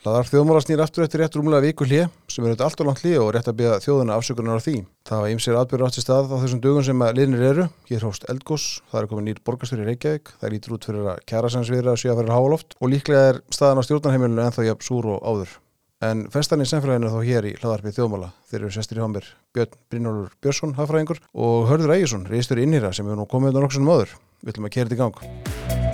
Laðar þjóðmála snýr aftur eftir rétt rúmlega viku hlið sem er auðvitað allt og langt hlið og rétt að byggja þjóðuna afsökunar á því. Það var ymsir atbyrður átt í stað á þessum dögum sem að liðnir eru. Hér hófst eldgós, það er komin nýr borgastur í Reykjavík, það lítur út fyrir að kjærasansviðra að sjöa fyrir háaloft og líklega er staðan á stjórnarheimilinu ennþá jafn súr og áður. En festan í semfélaginu þá hér í hlaðarpið þjóðmála. Þeir eru sestir í hámbir Björn Brynjólfur Björnsson, hafðfræðingur og Hörður Ægjesson, reistur innhýra sem hefur nú komið undan okkur sem áður. Við ætlum að kera þetta í gang.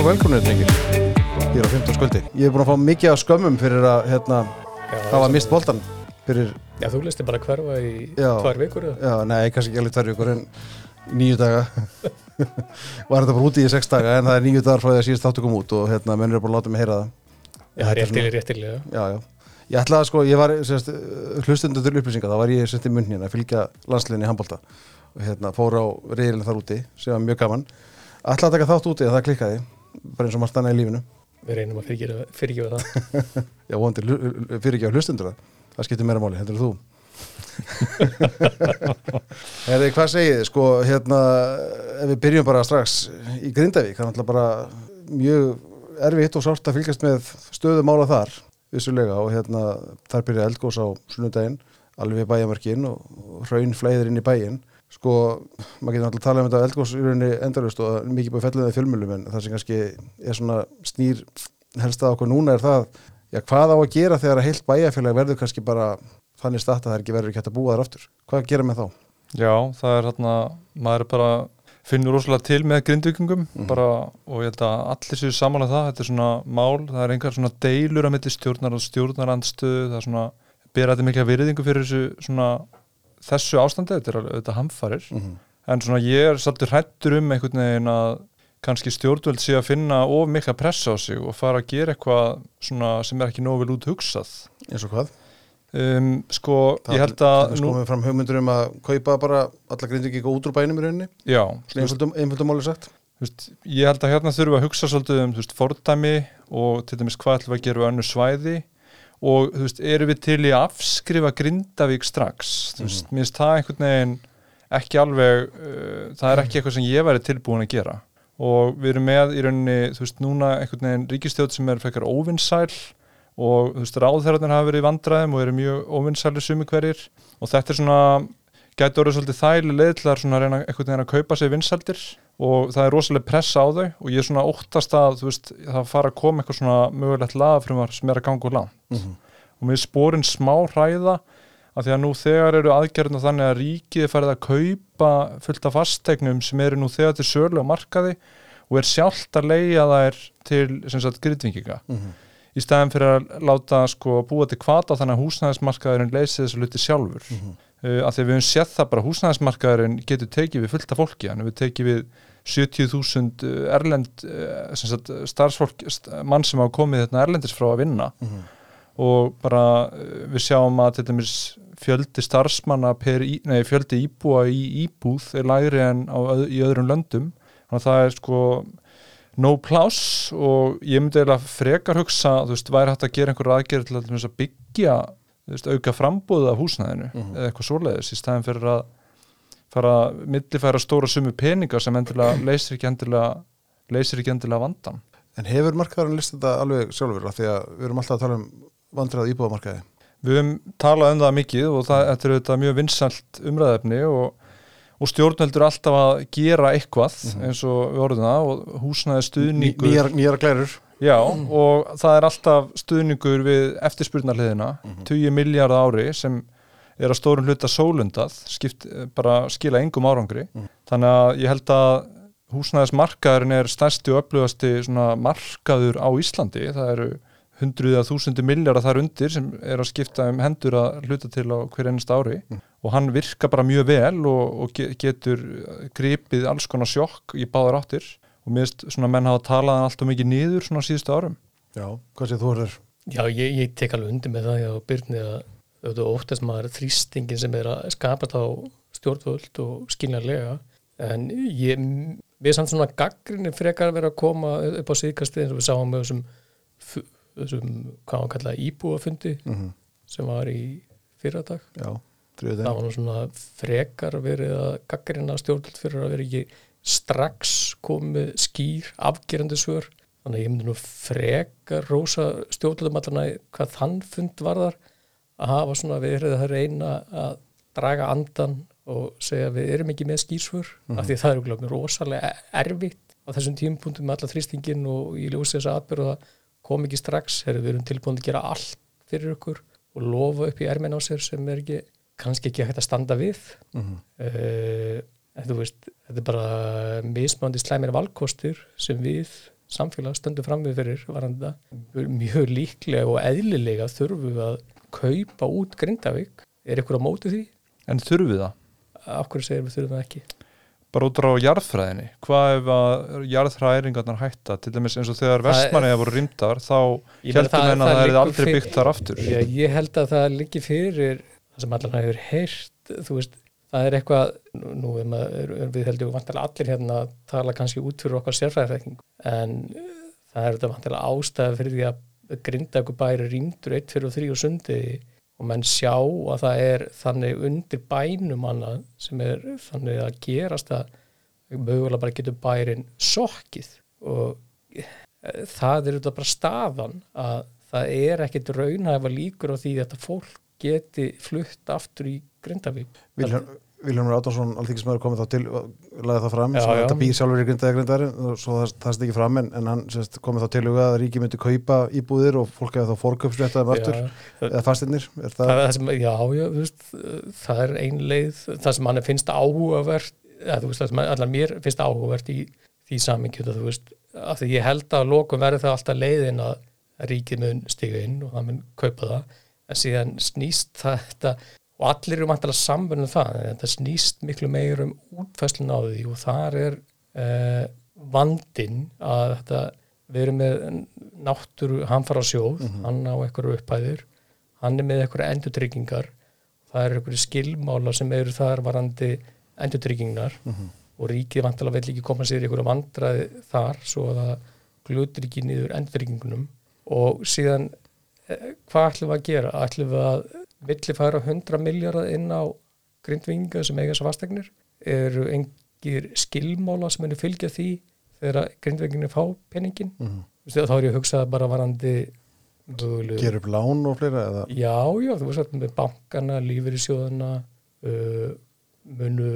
Nú velkonið, drengir, hér á 15 sköldi. Ég hef búin að fá mikið af skömmum fyrir að hérna, hafa mist boltan fyrir, Já, þú listi bara hverfa í Já. tvær vikur eða? já, nei, kannski ekki alveg tvær vikur en nýju daga. Var þetta bara úti í sex daga en það er nýju dagar frá því að síðast þáttu kom út og hérna, menn eru bara að láta mig heyra það. Já, er réttilega, réttilega. Já, já. Ég ætlaði að sko, ég var sérst, hlustundur til upplýsinga, þá var ég sérst í munnin að fylgja landsliðinni í handbólta og hérna fór á reyðilin þar úti sem var mjög gaman. Ætlaði að taka þátt úti og það klikkaði, bara eins og margt annað í lífinu. Við reynum að fyrirgefa það. Já, vonandi fyrir ekki á hlustundur það. Það skiptir meira máli, heldur þú. Herði, hvað segið þið? Sko, hérna, ef við byrjum bara strax í Grindavík, það er náttúrulega bara mjög erfitt og sárt að fylgjast með stöðu mála þar, vissulega, og hérna, þar byrja eldgós á sunnudaginn, alveg og, og hraun flæðir inn í bæinn. Sko, maður getur náttúrulega að tala um þetta eldgós í rauninni endalust og mikið búið fellið með fjölmjölum en það sem kannski er svona snýr helst að okkur núna er það já, hvað á að gera þegar að heilt bæjarfélag verður kannski bara þannig stað að það er ekki verður ekki hægt að búa þar aftur. Hvað gera með þá? Já, það er hérna, maður er bara finnur rosalega til með grindvikingum Mhm. bara, og ég held að allir séu samanlega það, þetta er svona mál, það er einhver svona deilur að milli stjórnar og stjórnarandstöðu, það er svona bera þetta mikla virðingu fyrir þessu svona þessu ástandi, þetta er auðvitað hamfarir, Mhm. en svona ég er svolítið hrættur um einhvern veginn að kannski stjórnvöld sé að finna of mikla pressa á sig og fara að gera eitthvað svona sem er ekki nógu vel út hugsað eins og hvað? um, sko, Það ég held að það komið fram hugmyndur um að kaupa bara alla grindviki ekki út úr bænum í rauninni, já, einföldum, máli sagt. Veist, ég held að hérna þurfum við að hugsa svolítið um veist, fordæmi og til dæmis hvað ætlum við að gera við önnu svæði og þú veist, erum við til í að afskrifa Grindavík strax? Þú veist, mér finnst það einhvern veginn ekki alveg, uh, það er ekki eitthvað sem ég væri tilbúin að gera. Og við erum með í rauninni, þú veist, núna einhvern veginn ríkistjóð sem er frekar óvinnsæl og þú veist, ráðherrarnir hafa verið vandræðum og eru mjög óvinnsæli sumi hverjir. Og þetta er svona gæti orðið svolítið þæli leðilega svona að reyna einhvern veginn að kaupa sér vinsældir og það er rosalega pressa á þau og ég er svona óttast að þú veist, það fara að koma eitthvað svona mögulegt lagafrumar sem er að ganga úr land Mhm. og mér er spórin smá hræða að því að nú þegar eru aðgerðina þannig að ríkið er farið að kaupa fullt af fastegnum sem eru nú þegar til sölu á markaði og er sjálft að leia þær til sem sagt grytvinginga Mhm. í staðin fyrir að láta sko búa til kvata þannig að húsnæðismarkaðurinn leysi þessu luti sjálfur Mhm. Uh, að því við höfum séð það bara húsnæðismarkaðurinn getur tekið við fullt af fólki. Hann við tekið við 70.000 erlend uh, sagt, starfsfólk, st mann sem hafa komið þetta erlendis frá að vinna. Mhm. og bara við sjáum að til dæmis fjöldi starfsmanna per, í, nei, fjöldi íbúa í íbúð er lægri en á, í öðrum löndum. Þannig að það er sko no pláss og ég myndi eiginlega frekar hugsa, þú veist, væri hægt að gera einhver aðgerð til að, byggja veist, auka frambúða af húsnæðinu Mhm. eða eitthvað svoleiðis í staðin fyrir að fara að millifæra stóra sumu peninga sem endilega leysir ekki endilega leysir ekki endilega vandan En hefur markaðarinn list þetta alveg sjálfur af því að við erum alltaf að tala um vandræð íbúðamarkaði? Við höfum talað um það mikið og það þetta er auðvitað mjög vinsælt umræðefni og, og stjórnveldur alltaf að gera eitthvað Mhm. eins og við orðum það og húsnaði stuðningur nýjar glærur. Já, og það er alltaf stuðningur við eftirspurnarliðina Mhm. 20 miljard ári sem er að stórum hluta sólundað skipt, bara skila engum árangri Mhm. þannig að ég held að húsnæðismarkaðurinn er stærsti og öflugasti markaður á Íslandi það eru hundruð að þúsundi miljardar þar undir sem er að skipta um hendur að hluta til á hver ennast ári Mm. og hann virka bara mjög vel og, og ge- getur gripið alls konar sjokk í báðar áttir og mér finnst svona menn hafa talað hann alltaf mikið niður svona síðustu árum. Já, hvað sé þú orður? Já, ég, ég tek alveg undir með það já, Byrni að auðvitað óttast maður þrýstingin sem er að skapast á stjórnvöld og skiljanlega. En ég, við samt svona gaggrinni frekar verið að koma upp á síðkastið eins og við sáum með þessum, þessum hvað hann kallaði íbúafundi Mm sem var í fyrradag. Já, það var svona frekar verið að gaggarina stjórnvöld fyrir að vera ekki strax komið skýr afgerandi svör. Þannig að ég myndi nú frekar rosa stjórnvöldum allan að hvað þann fund varðar að hafa svona verið að reyna að draga andan og segja við erum ekki með skýrsvör af því að það er glögn rosalega erfitt á þessum tímpunktum með alla þrýstingin og ég ljósi þess að atbyrðu að kom ekki strax, Heru, við erum tilbúin að gera allt fyrir okkur og lofa upp í erminn á sér sem er ekki kannski ekki hægt að standa við. Mhm. uh, en þú veist þetta er bara mismandi slæmir valkostir sem við samfélag stöndum fram við fyrir varanda mjög líklega og eðlilega þurfum við að kaupa út Grindavík er ykkur á móti því? En þurfið það? Af hverju segir við þurfum það ekki? Bara út á jarðfræðinni. Hvað ef að jarðfræðingarnar hætta? Til dæmis eins og þegar Það vestmanniða voru rýmdar, þá Ég heldum en að það er aldrei byggt þar aftur. Já, ég held að það liggi fyrir það sem allan hefur heyrt þú veist, það er eitthvað nú- nú er maður, er, við heldum vantilega allir hérna að tala kannski út fyrir okkar sérfræðarþekking en uh, það er þetta vantilega ástæða fyrir því að grinda ykkur bæri rýmdur 1, 4 og 3 og sundi og menn sjá að það er þannig undir bænum annað sem er þannig að gerast að mögulega bara getur bærin sokkið og eh, það er þetta bara staðan að það er ekkit raunhæfa líkur á því að þetta fólk geti flutt aftur í Grindavík. Vilhelm, Vilhelmur Átonsson, alþingismæður komið þá til og laði það fram, þetta býr sjálfur í grindaði grindari og svo það, það stið ekki fram en, en hann sérst, komið þá til og að ríki myndi kaupa íbúðir og fólk hefði þá fórköpsréttaðum aftur Já, eða fastinnir, það það, sem, já, já, veist, það er ein leið, það sem hann finnst áhugavert, eða, veist, það sem allar mér finnst áhugavert í því samingju, þú veist, af því ég held að lokum verði það alltaf leiðin að ríkið mun stiga inn og það mun kaupa það, en síðan snýst það þetta, og allir eru mættilega sambunum það, þetta snýst miklu meir um útfæslun á því og þar er eh, vandin að þetta, við erum með náttúru, hann fara á sjóð, hann á einhverju upphæðir, hann er með einhverju endurtryggingar það eru einhverju skilmála sem eru þar varandi endurtryggingar og ríkið vantilega vill ekki koma sér einhverju vandraði þar svo að það glutir ekki niður endurtryggingunum. Og síðan eh, hvað ætlum við að gera? ætlum við að milli færa 100 miljardar inn á grindvinga sem eiga þessar fastegnir eru engir skilmála sem henni fylgja því þegar grindvinginu fá peningin mm. þá er ég að hugsa bara varandi gera upp lán og fleira eða, Já, já, þú veist með bankana, lífeyrissjóðana uh, munu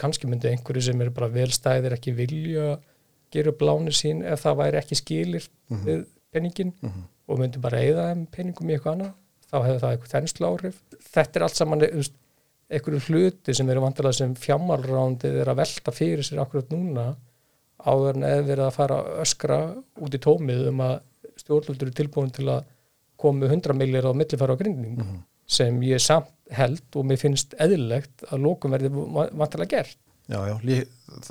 kannski myndi einhverju sem eru bara velstæðir ekki vilja gera upp láni sín ef það væri ekki skilir við peningin Mhm. og myndi bara eigða þeim peningum í eitthvað annað þá hefur það eitthvað þenslu áhrif þetta er allt saman einhverju hluti sem eru vantilega sem fjármálrándið er að velta fyrir sér akkurat núna áður en eða verið að fara öskra út í tómið um að stjórnvöldur eru tilbúin til að með 100 millir á millifæra á grindning sem ég samt held og mér finnst eðlilegt að lókum verði va- vantilega gert. Já, já,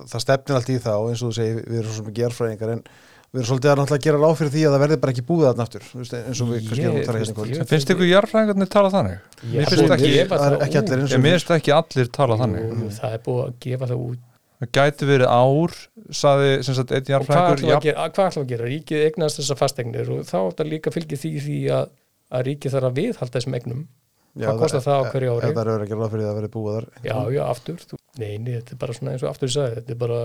það stefnir allt í það og eins og þú segir, við erum svo sem gerfræðingar en við erum svolítið að náttúrulega gera ráð fyrir því að það verði bara ekki búið þarna aftur, veist, eins og við kannski erum að tala hérna kvöld. finnst ykkur jarðfræðingarnir tala þannig? Ég Mér finnst ekki, er ekki allir eins ég og mér finnst ekki allir tala þannig. Jú, það er búið að gefa það út Það gæti verið ár, saði sem sagt einn og hvað ætlum að gera, hvað ætlum við að gera? Ríkið eignast þessar fastegnir og þá er það líka fylgið því því að, að ríkið þarf að viðhalda þessum eignum Já, Hvað kostar það á hverju ári? Ef það eru ekki ráð fyrir að það verði búið þar Já, já, aftur, þú, nei, nei, þetta er bara svona eins og aftur ég sagði, þetta er bara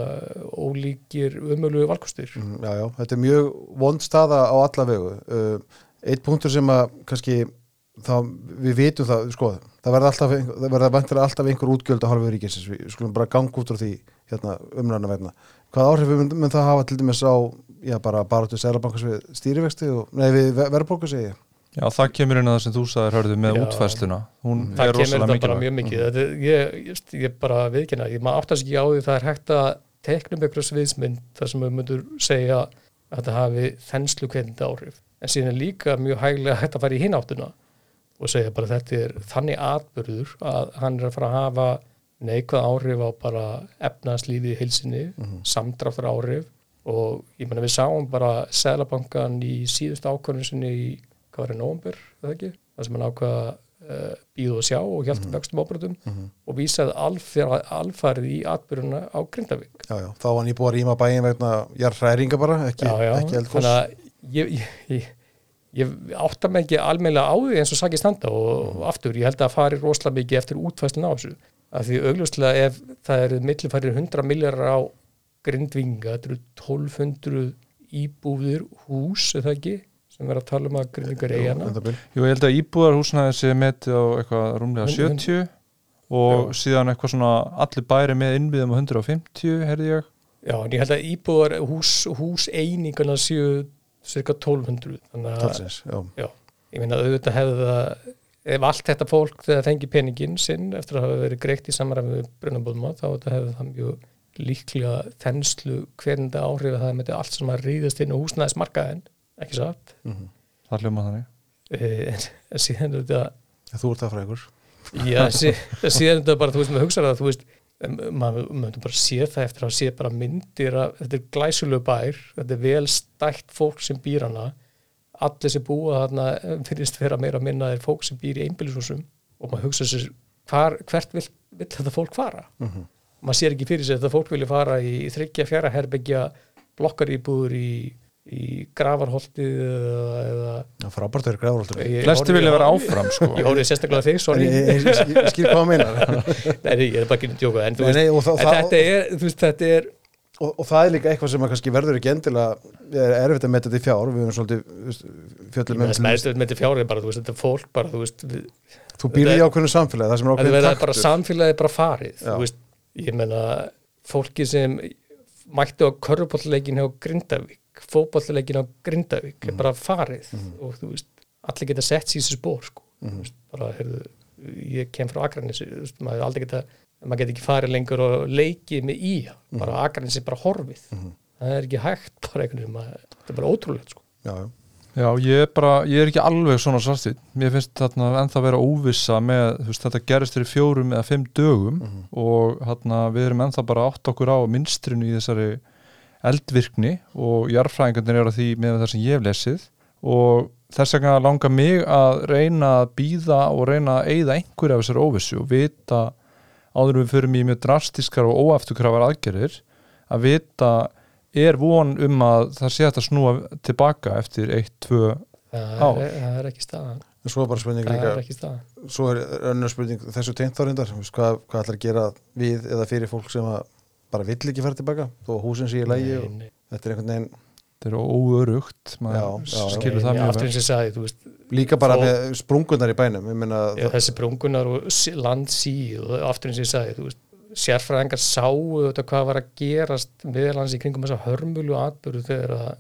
ólíkir umölu valkostir Mm, Já, já, þetta er mjög vond staða á alla vegu. Uh, eitt punktur sem að kannski þá við vitum það, sko, það verða alltaf, það verða vantilega alltaf einhver útgjöld á halvu ríkisins, við skulum bara ganga út frá því hérna umræðna verna. Hvað áhrif mun, mun það hafa til dæmis á, já, bara bara til Já það kemur inn að það sem þú sagðir hörðu með Já. útfærsluna, hún það er kemur rosalega þetta bara mikilvæg. mjög mikið. Þetta, er- ég, ég, ég bara viðkynna ég maður áttast ekki á því það er hægt að teknum einhverja sviðsmynd þar sem við myndur segja að þetta hafi þenslu hvernig áhrif. En síðan er líka mjög hæglega hægt að fara í hináttuna og segja bara þetta er þannig atbyrður að hann er að fara að hafa neikvað áhrif á bara efnaðslífið í heilsinni, samdráttur áhrif og ég meina við sáum bara Sælabankan í síðust ákvörðun sinni í, hvað var það, nóvember, það ekki? Það sem hann ákvaða uh, býðu og sjá og hjálptum vöxtum ábröðum og vísaði alfæri, alfærið í atbyrjuna á Grindavík. Já, já, þá var nýbúið að rýma bæin vegna jarðhræringa bara, ekki, ekki að ég, ég, ég, ég átta mig ekki almeinlega á því eins og sakið standa og aftur, ég held að fari rosalega mikið eftir útfæslun á þessu. Af því augljóslega ef það eru millifærir 100 miljardar á grindvinga, þetta eru 1200 íbúðir hús, það ekki sem er að tala um að grindvingar eigana um það. Jú, ég held að íbúðarhúsnaði sé metið á eitthvað rúmlega Hun- hun- 70 og Já. síðan eitthvað svona allir bæri með innviðum á 150 heyrði ég Já, en ég held að íbúðar hús, hús einingana séu cirka 1200 þannig að Talsins, já. ég meina auðvitað hefði það ef allt þetta fólk þegar fengi peningin sinn eftir að hafa verið greitt í samræmi við brunabóðum þá hefði það mjög líklega þenslu hvernig áhrif að það með allt sem að ríðast inn á húsnæðismarkaðin ekki satt Mhm. það hljóma þannig Eh, en, en síðan er þetta Þú ert það frægur. já, sí, síðan er þetta bara, þú veist, maður hugsa það þú veist, maður maður bara sé það eftir að sé bara myndir að þetta er glæsulegu bær, þetta er vel stætt fólk sem býr hana allir sem búa þarna em, finnst vera meira að minna er fólk sem býr í einbýlishúsum og maður hugsa sér hvar, hvert vil, vil þetta fólk fara Mhm. maður sér ekki fyrir sér að þetta fólk vilja fara í þryggja fjara herbyggja blokkaríbúður í, í gravarholtið eða, frábært er ég flesti vilja vera áfram sko ég horfði sérstaklega á þig, sorry ég, ég, ég, ég skil hvað það meinar. Nei, ég er bara ekki að djóka en, þetta er, þetta er og, og það er líka eitthvað sem að kannski verður ekki endilega er erfitt að metta þetta í fjár við höfum svolítið veist, fjöllum það um sem er með þetta fjárið bara, þú veist, þetta er fólk bara, þú veist, við, þú býr í ákveðinu samfélagi það sem er ákveðinu verða bara taktur samfélagið bara farið, Já. þú veist, ég menna fólki sem mættu á körfubólleikin hjá Grindavík fótbólleikin á Grindavík Mhm. er bara farið og þú veist, allir geta sett síðan spór, sko, Mhm. þú veist, bara, heyrðu, ég kem frá veist, maður aldrei geta maður geti ekki farið lengur og leikið með í Mhm. bara Akranesi er bara horfið það er ekki hægt bara einhvern veginn maður- þetta er bara ótrúlegt, sko já, já. Já, ég er bara, ég er ekki alveg svona svartið mér finnst þarna ennþá vera óvissa með, þú veist, þetta gerist fyrir fjórum eða fimm dögum og þarna við erum ennþá bara átt okkur á minstrinu í þessari eldvirkni og jarðfræðingarnir eru að því með það sem ég hef lesið og þess vegna langar mig að reyna að býða og reyna að eyða einhverju af þessari óvissu og vita áður en við förum í mjög drastiskar og óafturkrafar aðgerðir að vita er von um að það sé að snúa tilbaka eftir 1-2 það Ár. er, það er ekki staðan svo er bara spurning það líka er ekki staðan svo er önnur spurning þessu tengt þárindar hvað, hvað ætlar að gera við eða fyrir fólk sem að bara vill ekki fara tilbaka þó að húsin sé í lægi þetta er einhvern veginn þetta er óörugt líka bara með sprungunar í bænum ég meina, Já, þessi brungunar og sí- landsí og aftur eins og ég sagði, sérfræðingar sáu þetta hvað var að gerast meðalans í kringum þessa hörmulu atbyrðu þegar að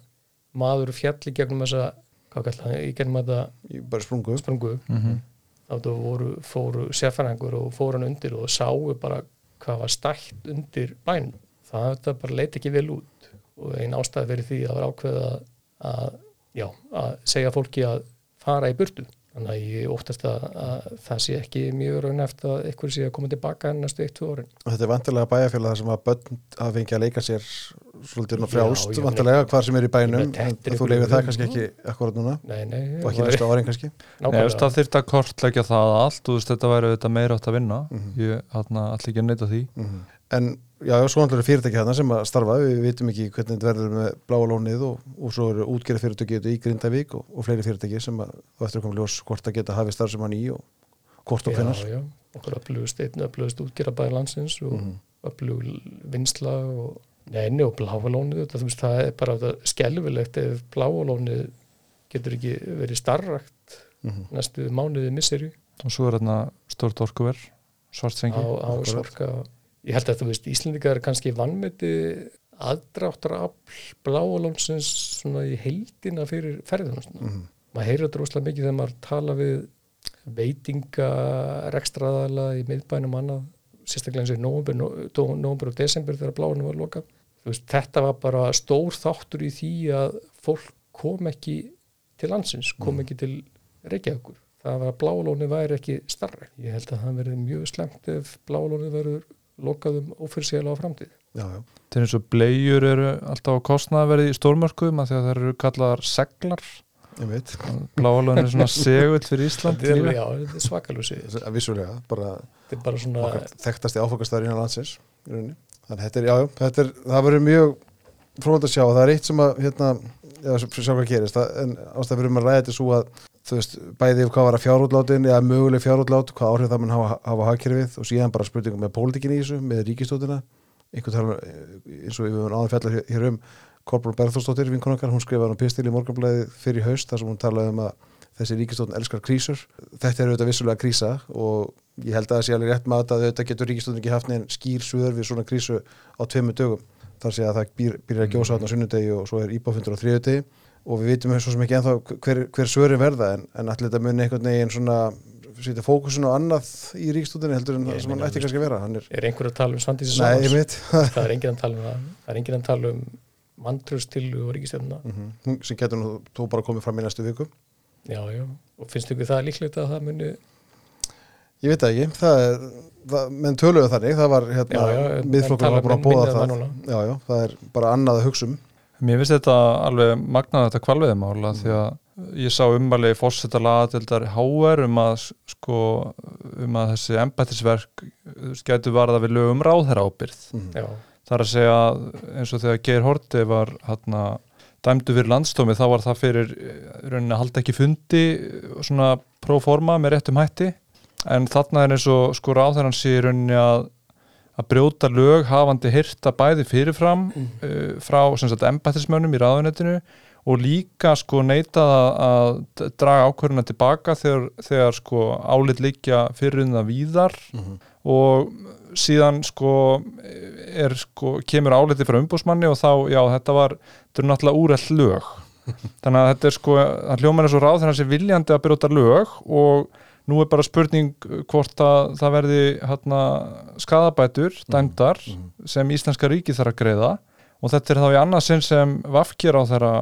maður fjalli gegnum þessa, hvað kallar það, í gegnum þetta í bara sprungu. sprungu, mm -hmm. þá voru, fóru sérfræðingur og fóru hann undir og sáu bara hvað var stætt undir bænum. Það þetta bara leiti ekki vel út og einn ástæði fyrir því að var ákveða að, já, að segja fólki að fara í burtu. Þannig að ég óttast að, að það sé ekki mjög raun eftir að eitthvað sé að koma tilbaka en næstu eitt, tvö árin. og þetta er vantilega bæjarfélag þar sem að börn hafa fengið að leika sér svolítið ég vantilega hvar sem er í bænum en þú ykkur- leifir það kannski ekki akkurat núna Nei, nei, og ekki næstu árin kannski Nei, þú veist, nákvæmlega. það þyrfti að kortleggja það allt og þú veist, þetta væri þetta meira átt að vinna Mhm. ég ætla ekki að neyta því Mhm. en já, já, svo náttúrulega fyrirtæki þarna sem að starfa við vitum ekki hvernig þetta verður með bláa lónið og, og svo eru útgerða fyrirtæki í Grindavík og, og fleiri fyrirtæki sem að þú eftir að koma ljós hvort að geta hafið starf sem hann í og hvort og Já, hvennar já, okkur öflugust einn öflugust útgerabæði landsins og Mhm. öflug vinsla og neini og bláalónið þetta, þú veist, það er bara þetta skelfilegt ef bláalónið getur ekki verið starrakt Mhm. næstu mánuði misseri og svo er þarna stort orkuver á, svartsengi á akkurat. Ég held að þú veist, Íslendingar er kannski vannmeti aðdráttar afl bláalónsins svona í heildina fyrir ferðunum Mhm. maður heyrir þetta rosalega mikið þegar maður tala við veitinga rekstraðala í miðbænum annað sérstaklega eins og í nóvember og desember þegar bláinu var lokað Þú veist, þetta var bara stór þáttur í því að fólk kom ekki til landsins, kom ekki til Reykjavíkur. Það var að bláalóni væri ekki starri. Ég held að það verði mjög slemt ef bláalóni verður lokað um ófyrirsíðlega á framtíð. já, já, til eins og blegjur eru alltaf á kostnaðverði í stórmörkuðum að því að það eru kallaðar seglar. Ég veit. Bláalun er svona segull fyrir Ísland er, já, þetta er svakalúsi. að vissulega, bara Þetta er bara svona, okkar þekktasti áfokastæður innan landsins í þannig að þetta er, já, já, þetta er það verður mjög fróðan að sjá, það er eitt sem að hérna, eða sjá sjá hvað gerist. Það, en ástæð fyrir um að ræða þetta svo að þú veist, bæði ef hvað var að fjárútlátin eða möguleg fjárútlát, hvað áhrif það mun hafa, hafa hagkerfið og síðan bara spurningum með pólitíkin í þessu, með ríkistóttina einhvern tala eins og við höfum áður fjalla hér- um Kolbrún Berðarsdóttir vinkonakar, hún skrifaði hann pistil í morgunblæði fyrir haust þar sem hún talaði um að þessi ríkistóttin elskar krísur. Þetta er auðvitað vissulega krísa og ég held að það sé alveg rétt með að auðvitað getur ríkistóttin ekki haft neinn skýr suður við svona krísu á tveimur dögum. Þar sé að það býr, býr að gjósa þarna á sunnudegi og svo er íbáfundur á þriðudegi og við vitum svo sem ekki ennþá hver, hver svörin verða en, en allir þetta muni einhvern veginn svona setja fókusun á annað í ríkistóttinni heldur en það sem hann ætti kannski að vera. Er, er einhver að tala um Svandísi veit það er enginn að tala um það. Það er enginn að tala um mandröðstilu og ríkistjörnuna Mhm. Hún sem getur nú tó bara komið fram í næstu viku. Já, já, og finnst ykkur það líklegt að það muni ég veit ekki, það er það, menn töluðu þannig, það var hérna, miðflokkur var búin að um bóða en það já, já, það er bara annað að hugsa um Mér finnst þetta alveg magnað þetta kvalviðmála því að ég sá ummali fórseta lagatildar HR um að sko um að þessi embættisverk getur varða við lögum ráðherra ábyrð. Já, Það er að segja eins og þegar Geir Horti var hérna dæmdu fyrir landstómi þá var það fyrir eh, í rauninni að halda ekki fundi eh, svona próforma með réttum hætti. En þarna er eins og sko ráðherran sé í rauninni að að brjóta lög hafandi hyrta bæði fyrirfram uh, frá embættismönnum í ráðunettinu og líka sko neita að draga ákvörðuna tilbaka þegar, þegar sko álit líkja fyrir um víðar. Mhm. og síðan sko er sko kemur áliti frá umbúsmanni og þá já þetta var þetta er náttúrulega úrell lög. Þannig að þetta er sko það hljómar eins og ráð þegar hann sé viljandi að brjóta lög og nú er bara spurning hvort að það verði hérna skadabætur dæmdar sem Íslenska ríki þarf að greiða. Og þetta er þá í annað sinn sem vafkir á þeirra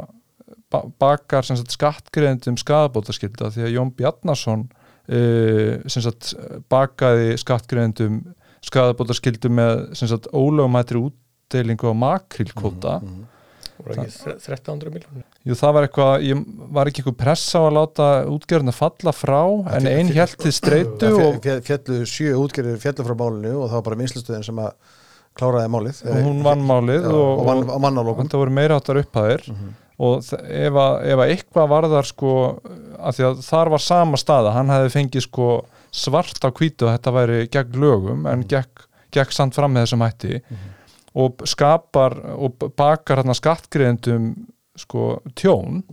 ba- bakar skattgreðendum skadabótaskylda því að Jón Bjarnason uh, sagt bakaði skattgreðendum skadabótaskyldu með ólögumættri útdeilingu á makrilkóta Mhm. ekki þre- 1300 miljónir Jú, það var eitthvað, ég var ekki eitthvað pressa á að láta útgjörðina falla frá en fjall- ein fjall- hjælt til streitu Það og, fjall- fjallu sjö útgerðir fjallu frá málinu og það var bara vinslustöðin sem að kláraði málið. Og hún vann málið og, og vann og, mannálókum þetta voru meira áttar upphæðir. Og þ- ef að, ef að eitthvað varðar sko, að því að þar var sama staða, hann hefði fengið sko svart á hvítu að þetta væri gegn lögum en gekk, gekk samt fram með þessum hætti og skapar og bakar hérna skattgreðendum sko tjón.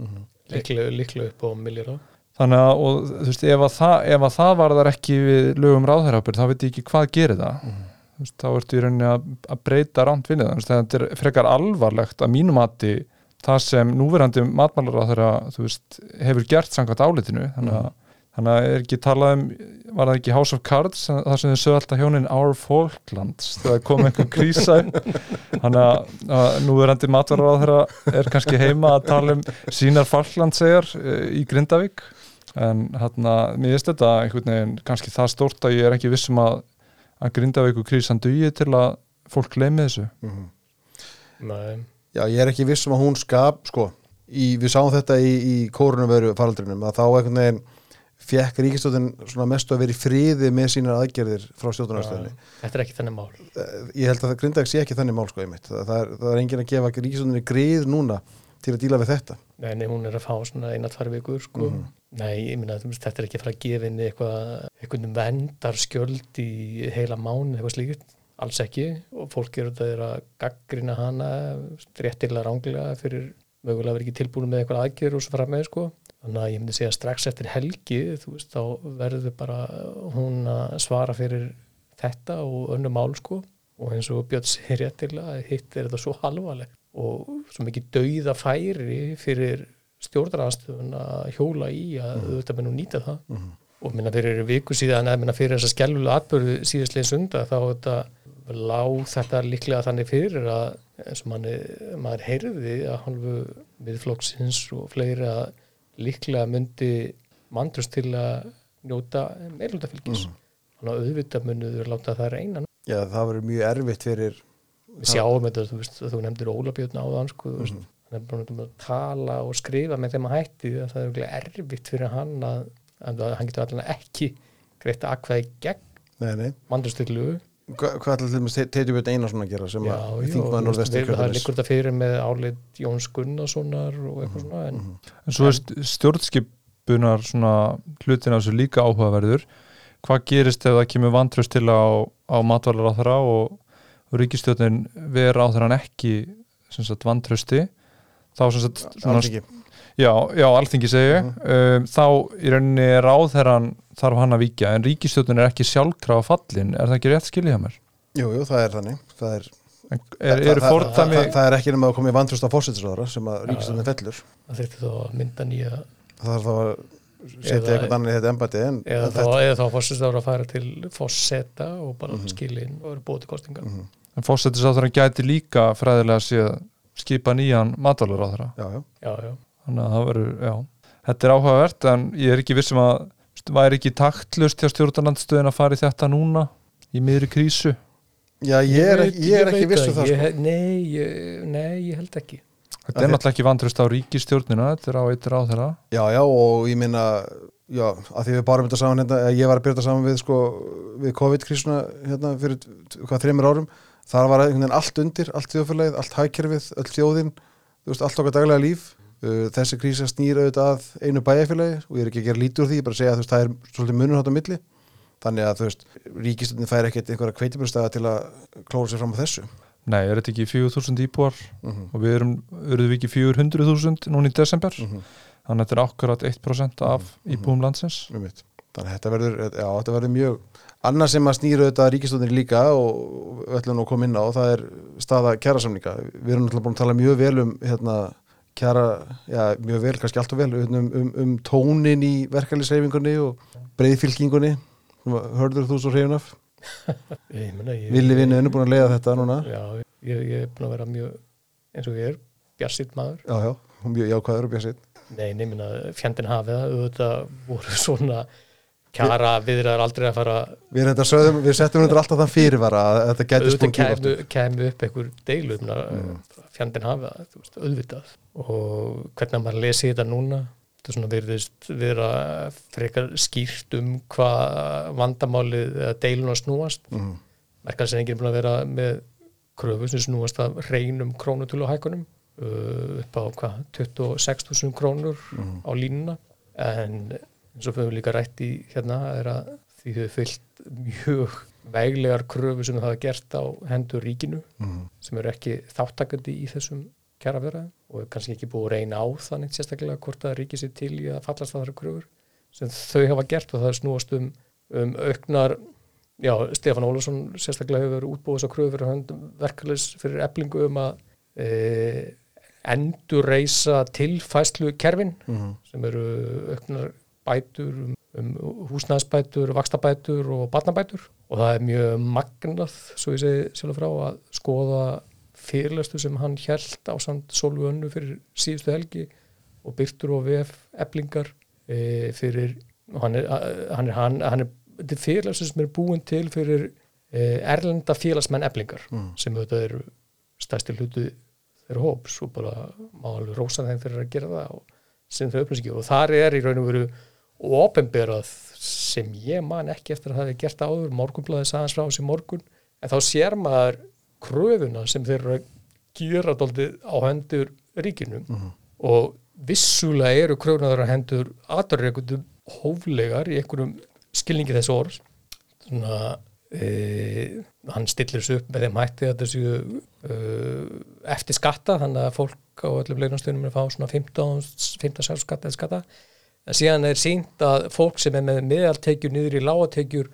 Líklega, líklega upp á miljard þannig að, og þú veist, ef að það, ef að það varðar ekki við lögum ráðherrafur þá veit ég ekki hvað gerir það. Þú veist, þá ertu í rauninni að, að breyta rámt viljað, þannig að þetta er frekar alvarlegt að mínum mati það sem núverandi matmálaráðherra hefur gert samkvæmt álitinu. Þannig að, þannig að er ekki talað um var það ekki House of Cards þar sem þau sögðu alltaf hjónin Our Falklands þegar kom einhver krísa þannig að, að núverandi matmálaráðherra er kannski heima að tala um sínar Falklandsegar í Grindavík. En hérna, mér finnst þetta einhvern veginn kannski það stórt að ég er ekki vissum að, að Grindavík og krísan dugi til að fólk gleymi þessu. Mhm. Nei, Já, ég er ekki viss um að hún skap sko, í, við sáum þetta í, í kórunveru faraldrinum að þá einhvern veginn fekk ríkistóttin svona mestu að vera í friði með sínar aðgerðir frá stjórnarnarstöðinni. þetta er ekki þannig mál Ég held að það grindag sé ekki þannig mál sko einmitt. Það, það, er, það er enginn að gefa ríkistóttinni grið núna til að díla við þetta. Nei, nei, hún er að fá svona eina, tvær vikur sko. Nei, ég minna, þetta er ekki að fara að gefa henni eitthvað, eitthvað vendar skjöld í heila mánu, eitthvað slíkt alls ekki og fólk eru er að gaggrina hana réttilega ránglega fyrir mögulega verið ekki tilbúin með eitthvað aðgerð og svo fram með sko. Þannig að ég myndi segja strax eftir helgi, veist, þá verður bara hún að svara fyrir þetta og önnu mál sko. Og eins og Björn segir réttilega hitt er þetta svo halvalegt og svo mikið dauða færi fyrir stjórnaranstöðun að hjóla í að Mhm. auðvitað menn og nýta það. Og minna fyrir viku síðan eða minna fyrir þessa skjálfulega atbyrðu síðastlegin sunda þá þetta lág þetta líklega þannig fyrir að eins og manni, maður heyrði að hálfu miðflokksins og fleiri að líklega myndi mandrust til að njóta meirlutafylgis Mhm. þannig að auðvitað munið láta það reyna. Já, það verður mjög erfitt fyrir við sjáum þetta, þú veist, þú nefndir Ólabjörn áðan, sko, þú veist, hann er búin að tala og skrifa með þeim að hætti að það er örugglega erfitt fyrir hann að, að hann getur allan ekki greitt aðkvæði gegn Nei, nei, mandustillu Hva- Hvað ætlaði til dæmis Teiti Björn Einarsson að gera sem Já, að þingmaður norðvestur við- það liggur þetta fyrir með álit Jóns Gunnarssonar og Mhm. eitthvað svona en En svo er st- stjórnskipunar svona hlutin af þessu líka áhugaverður. Hvað gerist ef það kemur vantraust til á, á matvalar á þeirra og, og ríkistjórnin vera á þeirra en ekki sem sagt vantrausti? Þá sem sagt svona, Alþingi. já, já, alþingi segi ég. Um, þá í rauninni ráðherran þarf hann að víkja. En ríkistjórnin er ekki sjálfkrafa fallin. Er það ekki rétt skiljið hjá mér? Jú, jú, það er þannig. Það er, Er, það, eru það, það, það er ekki nema að koma í vantrust á fórsettisráðara sem að ríkistöndin fellur. Það þurfti þá að mynda nýja það þarf þá að setja eitthvað annað í þetta embæti en, eða en þá, eða þá fórstist að fara til fórseta og bara Mhm. skilin og eru til kostinga Mhm. en fórsetisráðherran gæti líka fræðilega séð skipa nýjan matvalar á þeirra að þetta er áhugavert en ég er ekki vissum að væri ekki taktlust hjá stjórnarlandstöðin að fara í þetta núna í miðri krísu? Já ég er, veit- ekki- ég er ekki veit viss um það ég, sko. nei, ég, nei, ég held ekki. Þetta er náttúrulega ekki vantrust á ríkistjórnina þetta er á eittir á þeirra já, já, og ég minna já, að því við barum þetta saman hérna, eh, ég var að byrja þetta saman við sko, við COVID-krísuna hérna fyrir hvað þreymur árum. Þar var allt undir, allt þjóðfélagið allt hækjörfið, öll þjóðin þú veist, allt okkar daglega líf þessi krísa snýr auðvitað að einu bæjarfélagi og ég er ekki að gera lítur því, ég er bara að segja að veist, það er svolítið munur hátt á milli. Þannig að þú veist, ríkistöndin fær ekkert einhverja kveitibjörnstæða til að klóra sér fram á þessu. Nei, er þetta ekki 4.000 íbúar? Mm og við erum, eruðum við ekki 400.000 núna í desember, -hmm. þannig að þetta er akkurat 1% af Mhm. íbúum landsins. Þannig að þetta verður, já, þetta verður mjög annað sem að snýra auðvitað ríkistöndin líka og nú að koma inn á það er staða kjærasamninga við erum náttúrulega búin að tala mjög vel um hérna, kjæra, já, mjög vel, kannski alltaf vel um, um, um tónin í verkefliðsreyfingunni og breiðfylkingunni. Hörður þú svo hreyfun af? Ég, meina, ég, Vili vinnu er búin að leiða þetta núna. Já, ég, ég er búin að vera mjög eins og ég er, bjarsitt maður. Já, já, mjög jákvæður og björnsinn nei, minna, fjandinn hafið auðvitað voru svona kjara viðraður aldrei að fara við, sögðum, við settum þetta alltaf þann fyrirvara að þetta getur auðvitað spókið kæmu, kæmu upp einhver deilu um Mm. Það, þú veist, auðvitað og hvernig maður lesi þetta núna þetta er svona virðist vera frekar skýrt um hvað vandamálið eða deilun að snúast mm. verkefnisreikinn er búin að vera með kröfu sem snúast af reynum krónutölu og hækunum uh, upp á hvað, 26.000 krónur Mm. á línuna en eins og við höfum líka rætt í hérna er að því þau fyllt mjög veglegar kröfu sem þau hafa gert á hendur ríkinu Mm. sem eru ekki þáttakandi í þessum kjaraverða og er kannski ekki búið að reyna á þannig sérstaklega hvort að ríki sér til í að fallast að þar kröfur sem þau hafa gert og það er snúast um, um auknar já, Stefán Ólafsson sérstaklega hefur útbúið þessar kröfur verkeflis fyrir eblingu um að e, endurreisa tilfæslu kerfin Mm. sem eru auknar bætur um, um húsnæðsbætur, vakstabætur og barnabætur og það er mjög magnað, svo ég segi sjálf frá að skoða fyrirlestu sem hann hjælt á samt Solvu Önnu fyrir síðustu helgi og byrtur og vef eblingar e, fyrir hann er, hann er, hann, hann er þetta er fyrirlestu sem er búin til fyrir e, erlenda félagsmenn eblingar Mm. sem auðvitað eru stærsti hlutu þeirra hóps og bara má alveg rósa þeim fyrir að gera það og sem þau upplýsingi og þar er í raun og veru ofinberað sem ég man ekki eftir að það hefði gert áður. Morgunblæði sagðans frá þessi morgun. En þá sér maður kröfuna sem þeir eru að gera dóltið á hendur ríkinum Mhm. og vissulega eru kröfuna þeirra hendur aðurreikundum hóflegar í einhverjum skilningi þessu orð svona e, hann stillir þessu upp með þeim hætti að þessu e, eftir skatta þannig að fólk á öllum leiknastöðunum er að fá svona 15, 15 skatta eða skatta en síðan er sínt að fólk sem er með meðaltekjur niður í lágatekjur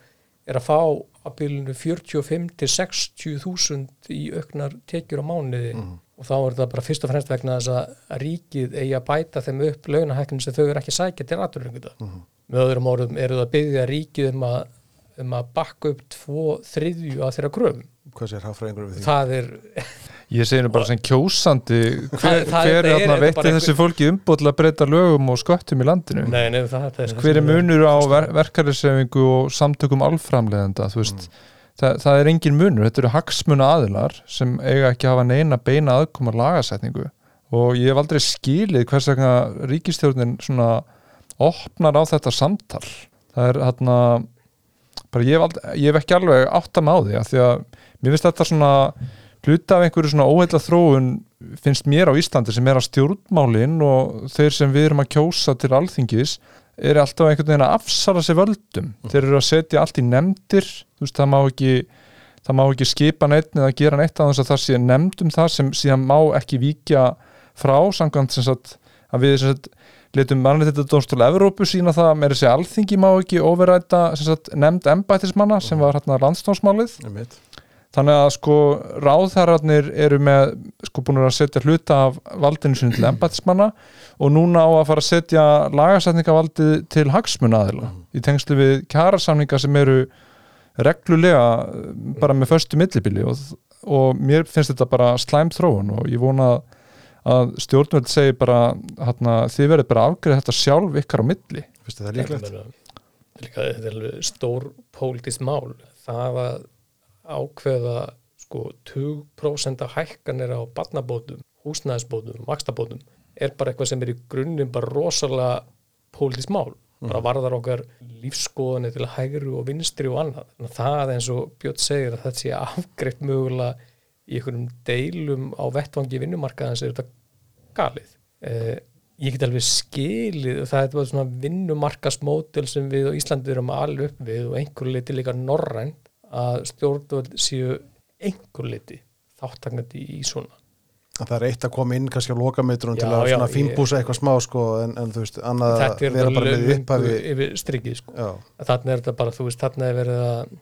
er að fá að bylunu 45 til 60 þúsund í auknar tekjur á mánuði. Og þá er það bara fyrst og fremst vegna þess að ríkið eigi að bæta þeim upp launahækkunum sem þau eru ekki sækja til aðurrenguta. Mm Með öðrum orðum eru það að byggja ríkið um að, um að bakka upp tvo þriðju að þeirra kröfum. hvað sér hafraðingur við því? Það er, Ég segi nú bara sem kjósandi hver, Það- hver það er þetta veitti þessi fólki umbóðlega að breyta lögum og sköttum í landinu? Nei, nei, það, það er hver er munur á ver verkeflisefingu og samtökum alframleðenda veist, það, það er engin munur. Þetta eru hagsmuna aðilar sem eiga ekki að hafa neina beina aðkoma lagasetningu. Og ég hef aldrei skilið hvers vegna ríkistjórnin svona opnar á þetta samtal. Það er hérna bara ég hef, ald, ég hef ekki alveg átt að má því að því að mér finnst þetta svona hluta af einhverju svona óheila þróun finnst mér á Íslandi sem er að stjórnmálin og þeir sem við erum að kjósa til alþingis er alltaf einhvern veginn að afsara sér völdum. Þeir eru að setja allt í nefndir veist það má ekki það má ekki skipa neitt eða gera neitt að þess að það sé nefndum það sem síðan má ekki víkja frá samkvæmt sem sagt að við sem sagt letum mannréttita dómstóla Evrópu sína það með þessi alþingi má ekki overræta nefnd embættismanna sem var hérna landstómsmálið einmitt. þannig að sko ráðherrarnir eru með sko búin að setja hluta af valdinu sinni til embættismanna og núna á að fara að setja lagasætningavaldið til hagsmunaðila í tengslu við kjarasamninga sem eru reglulega bara með förstu millibili og, og mér finnst þetta bara slæm þróun og ég vona að að stjórnvöld segir bara hérna, þið verður bara afgreð þetta sjálf ykkar á milli. Þér það líklegt? Er líka- þetta er alveg stór pólitískt mál. Það að ákveða sko 20% hækkanir á barnabótum, húsnæðisbótum vakstabótum, er bara eitthvað sem er í grunnum bara rosalega pólitískt mál, bara varðar okkar lífskoðanir til hægri og vinstri og annað, þannig að það eins og Björn segir að þetta sé afgreitt mögulega í einhverjum deilum á vettvangi vinnumarkaðans er þetta galið. Eh, ég get alveg skilið og það er svona vinnumarkasmódel sem við á Íslandi erum alveg upp við og einhver liti líka norrænt að stjórnvöld séu einhver liti þáttaknandi í svona. Það er eitt að koma inn kannski á lokametrun til að svona fínbúsa eitthvað smá sko en, en þú veist, annað að er vera bara með upphafi yfir strikið sko. Þannig er þetta bara, þú veist, þannig er verið að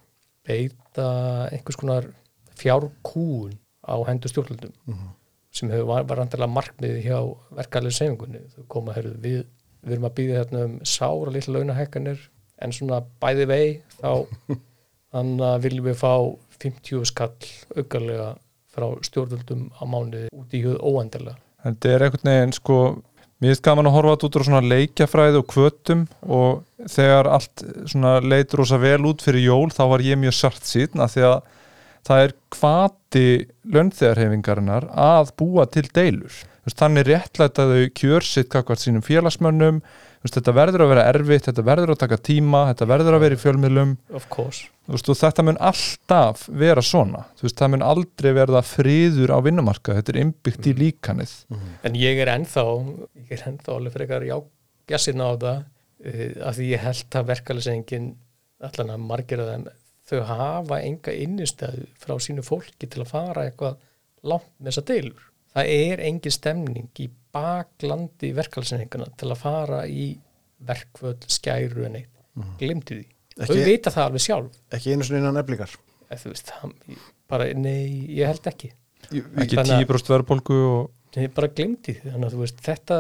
beita einhvers konar fjárkúun á hendur stjórnvöldum. Mhm. Sem hefur var, var andilega markmið hjá verkefælega sefingunni þau koma, heyrðu, við, við erum að býða hérna um sára litla launahækkanir en svona bæði vei þá þannig að viljum við fá 50 skall aukarlega frá stjórnvöldum á mánuði út í hjöð óendilega þetta er einhvern veginn sko mér finnst gaman að horfa þetta út úr svona leikjafræði og kvötum og þegar allt svona leitur rosa vel út fyrir jól þá var ég mjög sart síðan að því að það er kvati lönnþegarhefingarinnar að búa til deilur. Þannig réttlætaðu kjörsitt kakvart sínum félagsmönnum. Þetta verður að vera erfitt, þetta verður að taka tíma þetta verður að vera í fjölmiðlum. Of course. Þetta mun alltaf vera svona. Það mun aldrei verða friður á vinnumarka, þetta er innbyggt í líkanið. En ég er ennþá, ég er ennþá alveg frekar já, jassinn á það uh, af því ég held að verkefælisengin allan að margir af þeim þau hafa enga innistæðu frá sínu fólki til að fara eitthvað langt með þessa deilur. Það er engin stemning í baklandi verkefælisengina til að fara í verkvöld, skæru en eitt. Mm. Glimti því. Ekki- Þau vita það alveg sjálf. ekki einu svona innan eflingar þú veist, það, bara, nei, ég held ekki. ekki Þannig að- 10% verðbólgu og Nei, bara glemdi því, þannig að þú veist, þetta,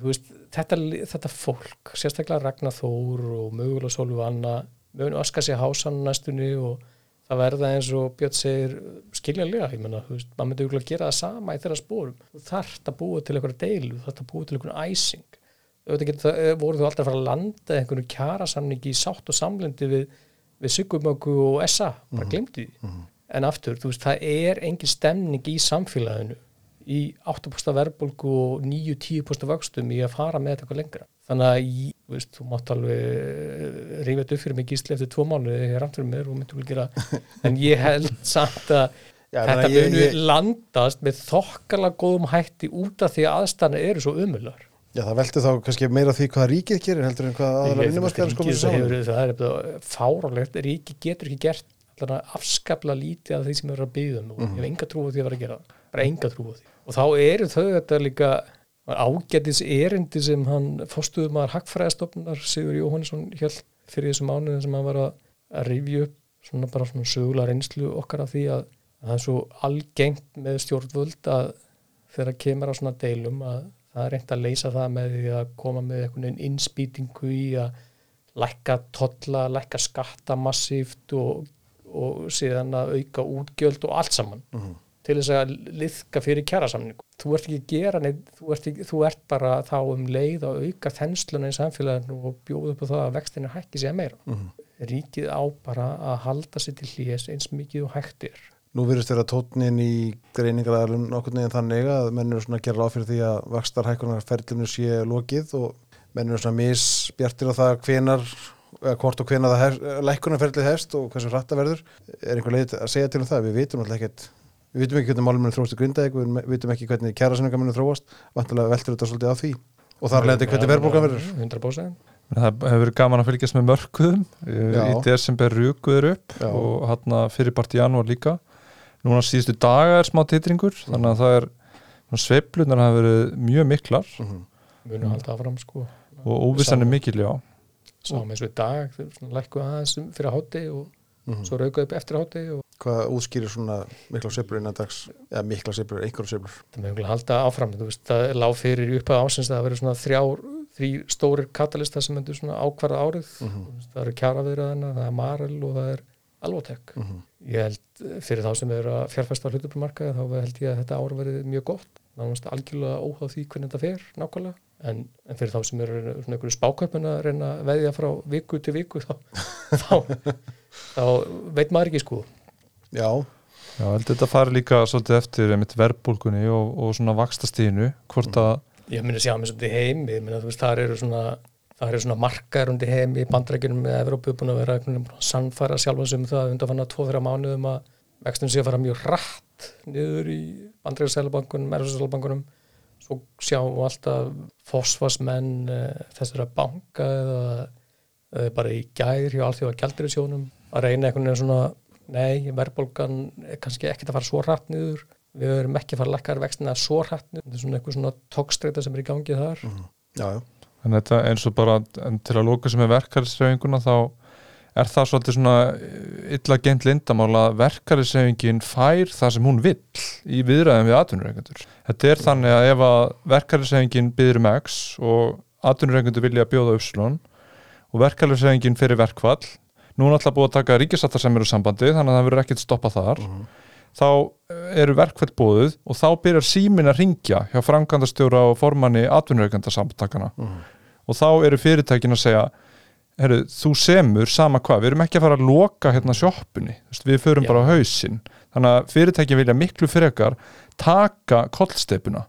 þú veist, þetta, þetta fólk, sérstaklega Ragnar Þór og mögulega Sólvi Mögulega aska sér hásan næstunni og það verða eins og Björn segir skiljanlega, ég menna, þú veist, maður myndi auðvitað gera það sama í þeirra spórum. Þú þarft að búa til einhverja deilu, þú þarft að búa til einhverja æsing. Auðvitað það, voru þú alltaf að fara að landa einhverju kjarasamningi í sátt og samlendi við, við Sigurmöku og SA, bara glemdi því. En aftur, þú veist, það er engin stemning í samfélaginu í 8% verðbólgu og 9-10% vöxtum í að fara með þetta eitthvað lengra. Þannig að ég, veist, þú mátt alveg rífa þetta upp fyrir mig gísli eftir tvo mánuði þegar rann fyrir mér og myndur vel gera en ég held samt að Já, ég þetta ég- munu ég- landast með þokkala góðum hætti út af því að aðstæðanir eru svo umullar. Já, það velti þá kannski meira því hvað ríkið gerir heldur en hvað aðalega vinnumarkaðar sko Ríkið hefur, það er fárálegt ríki getur ekki gert afskapla lítið af því sem eru að byggja um og ég hef enga trú á því að vera að gera það bara enga trú á því. Og þá eru þau þetta líka ágætis erindi sem hann fórstuðum að hagfræðastofnar Sigur Jóhannesson hjælt fyrir þessu mánuðin sem hann var að, rifja upp svona bara svona sögulega reynslu okkar af því að, að það er svo algengt með stjórnvöld að þegar kemur á svona deilum að það er reynd að leysa það með því að koma með einhvern veginn innspýtingu í að lækka tolla, lækka skatta massíft og, og síðan að auka útgjöld og allt saman til þess að liðka fyrir kjærasamningu. Þú ert ekki að gera neitt, þú ert, ekki, þú ert bara þá um leið að auka þensluna í samfélaginu og bjóða upp á það að vextinu hækki sér meira. Ríkið á bara að halda sér til hlýjes eins mikið og hægt er. Nú virðist þeirra tótnin í greiningaræðalum nokkurn veginn þannig að menn eru svona að gera ráð fyrir því að vakstarhækunar ferluminu sé lokið og menn eru svona misbjartir á það hvenar hvort og hvena það hef, lækkunarferðlið hefst og hversu hratta verður er einhver leið að segja til um það, við vitum alltaf ekkert við vitum ekki hvernig málum munum þróast í grindaðik við vitum ekki hvernig kjærasunninga munum þróast. Vantilega veltur þetta svolítið á því. Og þar leðandi hvernig verðbólgan verður. 100% Það hefur verið gaman að fylgjast með mörkuðum Já. í desember rúkuður upp Já. og hann fyrir part í janúar líka. Núna síðustu daga er smá titringur þannig að það er sveiflunar hafa verið mjög miklar. Mhm. munum halda áfram sko. Og óvissan er mikil, já. Sáum eins og í dag, þau svona lækku aðeins um- fyrir hátti og Mhm. svo raukaðu upp eftir og hvað útskýrir svona mikla sveiflur innan dags eða mikla sveiflur, einhverju sveiflur það með einhverja halda áfram þú veist, það lág fyrir í upphæða ásins það verður svona þrjár, þrý stórir katalista sem endur svona ákvarða árið. Þú veist, það eru kjaraviðraðina, það er Marel og það er Alvotek Mhm. ég held fyrir þá sem eru að fjárfesta á hlutubarmarkaði þá held ég að þetta ár verið mjög gott nánast algjörlega óháð því hvernig þetta fer nákvæmlega en, en fyrir þá sem eru svona einhverju spáköpun að reyna að veðja frá viku til viku þá, þá, þá veit maður ekki sko. Já, Já, ég held að þetta fari líka svolítið eftir einmitt verbulgunni og, og svona vakstastíðinu hvort að, ég myndi sjá mér svolítið heim ég myndi að þú veist þar eru svona það eru svona markaður undir heim í bandrækjunum með Evrópu búin að vera einhvern veginn búin að sannfæra sjálfa sig um það undan fann að 2-3 mánuðum að vextun sé að fara mjög rætt niður í bandrækjusælabankunum, erfisælabankunum svo sjáum við alltaf fósfasmenn uh, þessara banka eða uh, bara í gær hjá allþjóða gældurisjónum að reyna einhvern veginn svona nei, verðbólgan er kannski ekkert að fara svo rætt niður. Við erum ekki að fara að lækkar vextina svo hrætt þetta er svona eitthvað svona tókstreita sem er í gangi þar. Já, já. En þetta eins og bara en til að lóka sem er verkarisreifinguna þá er það svolítið svona illa gent lindamál að verkarisreifingin fær það sem hún vill í viðræðum við atvinnureikendur. Þetta er þannig að ef að verkarisreifingin byður um X og atvinnureikendur vilja bjóða uppslun og verkarisreifingin fyrir verkfall nú er alltaf búið að taka ríkisattar sem eru sambandi þannig að það verður ekkert stoppa þar. Þá eru verkfall búið og þá byrjar símin að ringja hjá framkvæmdastjóra og formanni atvinnureikendarsamtakana og þá eru fyrirtækin að segja herru, þú semur sama hvað, við erum ekki að fara að loka hérna veist, við förum Já. bara á hausinn, þannig að fyrirtækin vilja miklu frekar taka kollstepuna,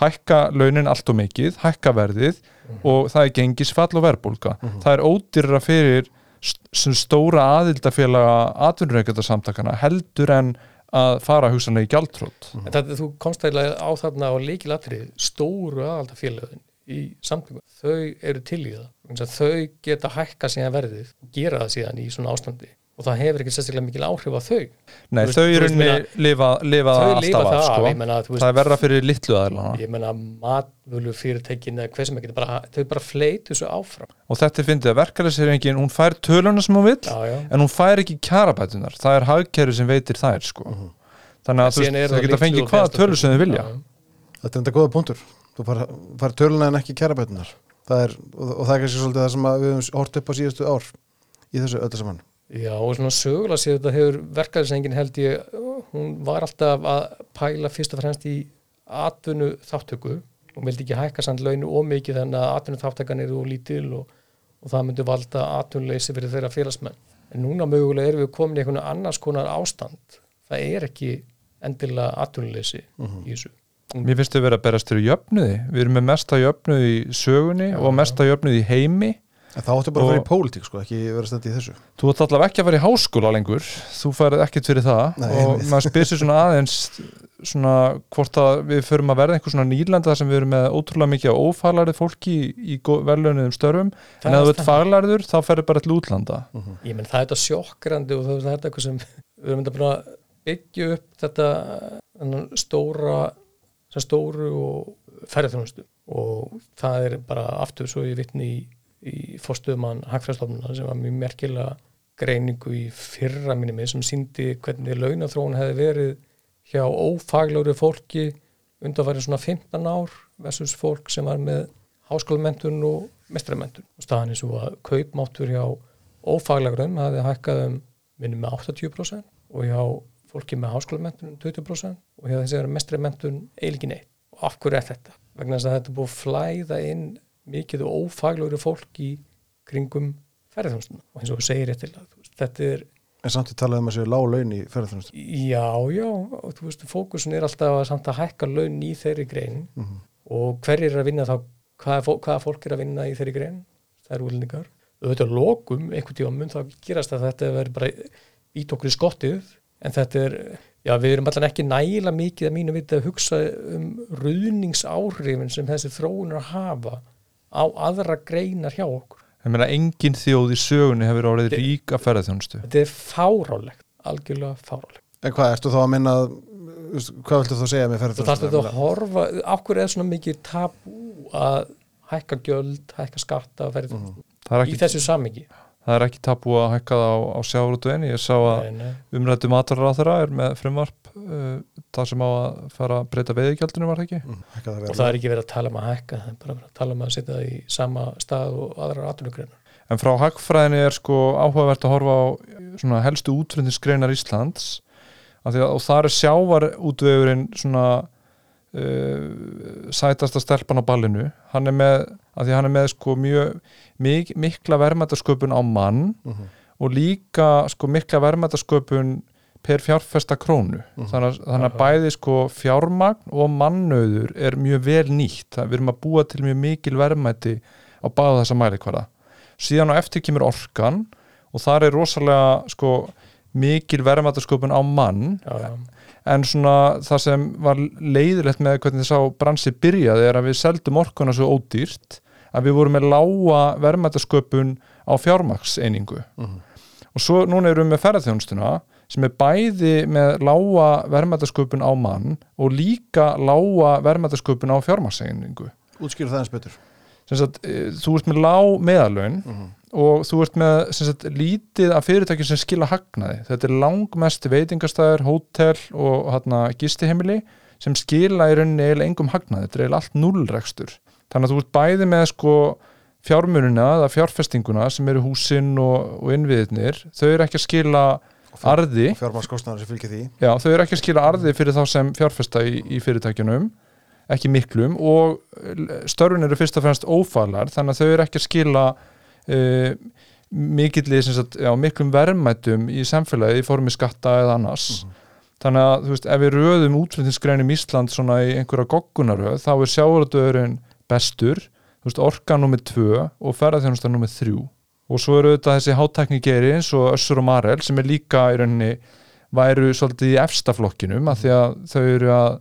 hækka launin allt og mikið, hækka verðið og það er gengisfall og verðbólka það er ódýrra fyrir st- sem stóra aðildafélaga atvinnureikendarsamtakana heldur en að fara hugsanlega í gjaldtrótt en þetta, þú komst eiginlega á þarna á leikilatri stóru aðalda félögin í samtökum, þau eru til í það. Þau geta hækka síðan verðið og gera það síðan í svona ástandi og það hefur ekki sérstaklega mikil áhrif á þau Nei, Þú veist- þau þú eru veist, meina- lifa, lifa þau það lifa alltaf það af af, sko. þú veist það er verra fyrir litlu aðlana ég menna matvölu fyrirtækin eða hvað sem ekki, bara, þau bara fleit þessu áfram og þetta er fyndið að verkefælisreifingin hún fær töluna sem hún vill já, já. en hún fær ekki kjarabætunar það er hagkerfi sem veitir þær sko. þannig að þú Síðan veist, þau það geta fengið hvaða tölu sem þau vilja Já. Þetta er enda góða punktur. Þú far, far töluna en ekki er, og, og það er kannski svolítið Já, og svona sögulega séð þetta hefur verkaðisengin held ég, hún var alltaf að pæla fyrst og fremst í atvinnu þáttöku og vildi ekki hækka samt launu ómikið þannig að atvinnu þáttakan eru lítil og, og það myndi valda atvinnuleysi fyrir þeirra félagsmenn. En núna mögulega erum við komin í einhvern annars konar ástand. Það er ekki endilega atvinnuleysi í þessu. Mér finnst þau verið að berast fyrir jöfnuði við erum með mesta jöfnuði í sögunni Já, og mesta jöfnuði í heimi En það áttu bara að vera í pólitík, sko, ekki vera stætt í þessu. þú ætti allavega ekki að fara í háskóla lengur. Þú færið ekkert fyrir það. Nei, og einmitt. maður spyr sér svona aðeins svona hvort að við förum að verða einhver svona nýlanda þar sem við erum með ótrúlega mikið ófaglarið fólki í, í velunum störfum. Það en ef þú ert faglarður þá ferður bara til útlanda. Ég menn það er þetta sjokkrandi og það er þetta eitthvað sem við erum þetta að byggja upp þetta stóra stóru og ferðarþjónustu og það er bara aftur svo ég vitni í, í fórstuðumann hagfræðstofnuna sem var mjög merkilega greiningu í fyrra minni með sem síndi hvernig launaþróun hefði verið hjá ófaglöru fólki undanfæri svona 15 ár versus fólk sem var með háskólamentun og mestramentun og staðan er svo að kaupmáttur hjá ófaglægrum hafði hækkað um minni með 80% og hjá fólki með háskólamentun um 20% og hjá þessi er mestramentun eiginlega ekki neitt og af hverju er þetta? vegna þess að þetta búið flæða inn mikið og ófaglægru fólk í kringum ferðarþjónustuna og eins og þú segir réttilega þú veist, þetta er En samt í talað um að séu lág laun í ferðarþjónustu. Já, já, og þú veist, fókusin er alltaf að, samt að hækka laun í þeirri grein. Og hver er að vinna þá, hvaða, fó, hvaða fólk er að vinna í þeirri grein, það eru úlendingar. auðvitað lokum einhvern tíma mun það gerast að þetta verður bara ít okkur í skottið. En þetta er, já við erum allan ekki nægilega mikið að mínu viti að hugsa um ruðningsáhrifin sem þessi þróunir að hafa á aðra greinar hjá okkur. Ég meina, engin þjóð í sögunni hefur orðið Þi- rík að ferðarþjónustu. þetta er fárálegt, algjörlega fárálegt En hvað, ertu þá að minna hvað viltu þá segja með þú þarfst ferðarþjónustu? að horfa okkur er svona mikið tabú að hækka gjöld, hækka skatta ferð, Það er í þessu samingi það er ekki tabu að hækka það á, á sjáurútuðinni. Ég sá að umrættu matarra á þeirra er með frumvarp uh, það sem á að fara að breyta veiðigjaldinu var það ekki. Mm, það og það er ekki verið að tala um að hækka það er bara að tala um að setja það í sama stað og aðrar atvinnugreinar En frá hagfræðinni er sko áhugavert að horfa á svona helstu útflutningsgreinar Íslands að að, og þar er sjávarútvegurinn svona uh, sætasta stelpan á ballinu. Hann er með, að því hann er með sko mjög mik mikla verðmættasköpun á mann Mhm. og líka sko mikla verðmættasköpun per fjárfesta krónu. Þannig, að, þannig að bæði sko fjármagn og mannauður er mjög vel nýtt. Það við erum að búa til mjög mikil verðmæti á báða þessa mælikvara síðan á eftir kemur orkan og þar er rosalega sko mikil verðmættasköpun á mann. Já. En svona það sem var leiðilegt með hvernig þess að bransi byrjaði er að við seldum orkuna svo ódýrt að við vorum með lága verðmættasköpun á fjármakseiningu Mhm. og svo núna erum við með ferðarþjónustuna sem er bæði með lága verðmættasköpun á mann og líka lága verðmættasköpun á fjármakseiningu Útskýra það eins betur sagt, eh, þú ert með lág meðalöun Mhm. Og þú ert með sagt, lítið af fyrirtækjum sem skila hagnaði. Þetta er langmest veitingastæður, hótel og hérna, gistiheimili sem skila í rauninni eiginlega engum hagnaði. Þetta er eiginlega allt nullrekstur þannig að þú ert bæði með sko fjármununa eða fjárfestinguna sem eru húsin og, og innviðirnir. Þau eru ekki að skila arði. og fjármarskostnaður sem fylgir því. Já, þau eru ekki að skila arði fyrir þá sem fjárfesta í, í fyrirtækjunum. Ekki miklum. Og eh, störfin eru fyrst og fremst ófælar þannig að þau eru ekki að skila uh, sagt, já, miklum verðmætum í samfélagi í formi skatta eða annars. Þannig að veist, ef við röðum útflutningsgreinum Ísland svona í einhverja goggunaröð þá er sjávaröðurinn bestur veist, orka nummið tvö og ferðarþjónustan nummið þrjú. Og svo eru þetta þessi hátækni geri eins og Össur og Marel sem er líka í rauninni væru svolítið í efstaflokkinum af því að þau eru að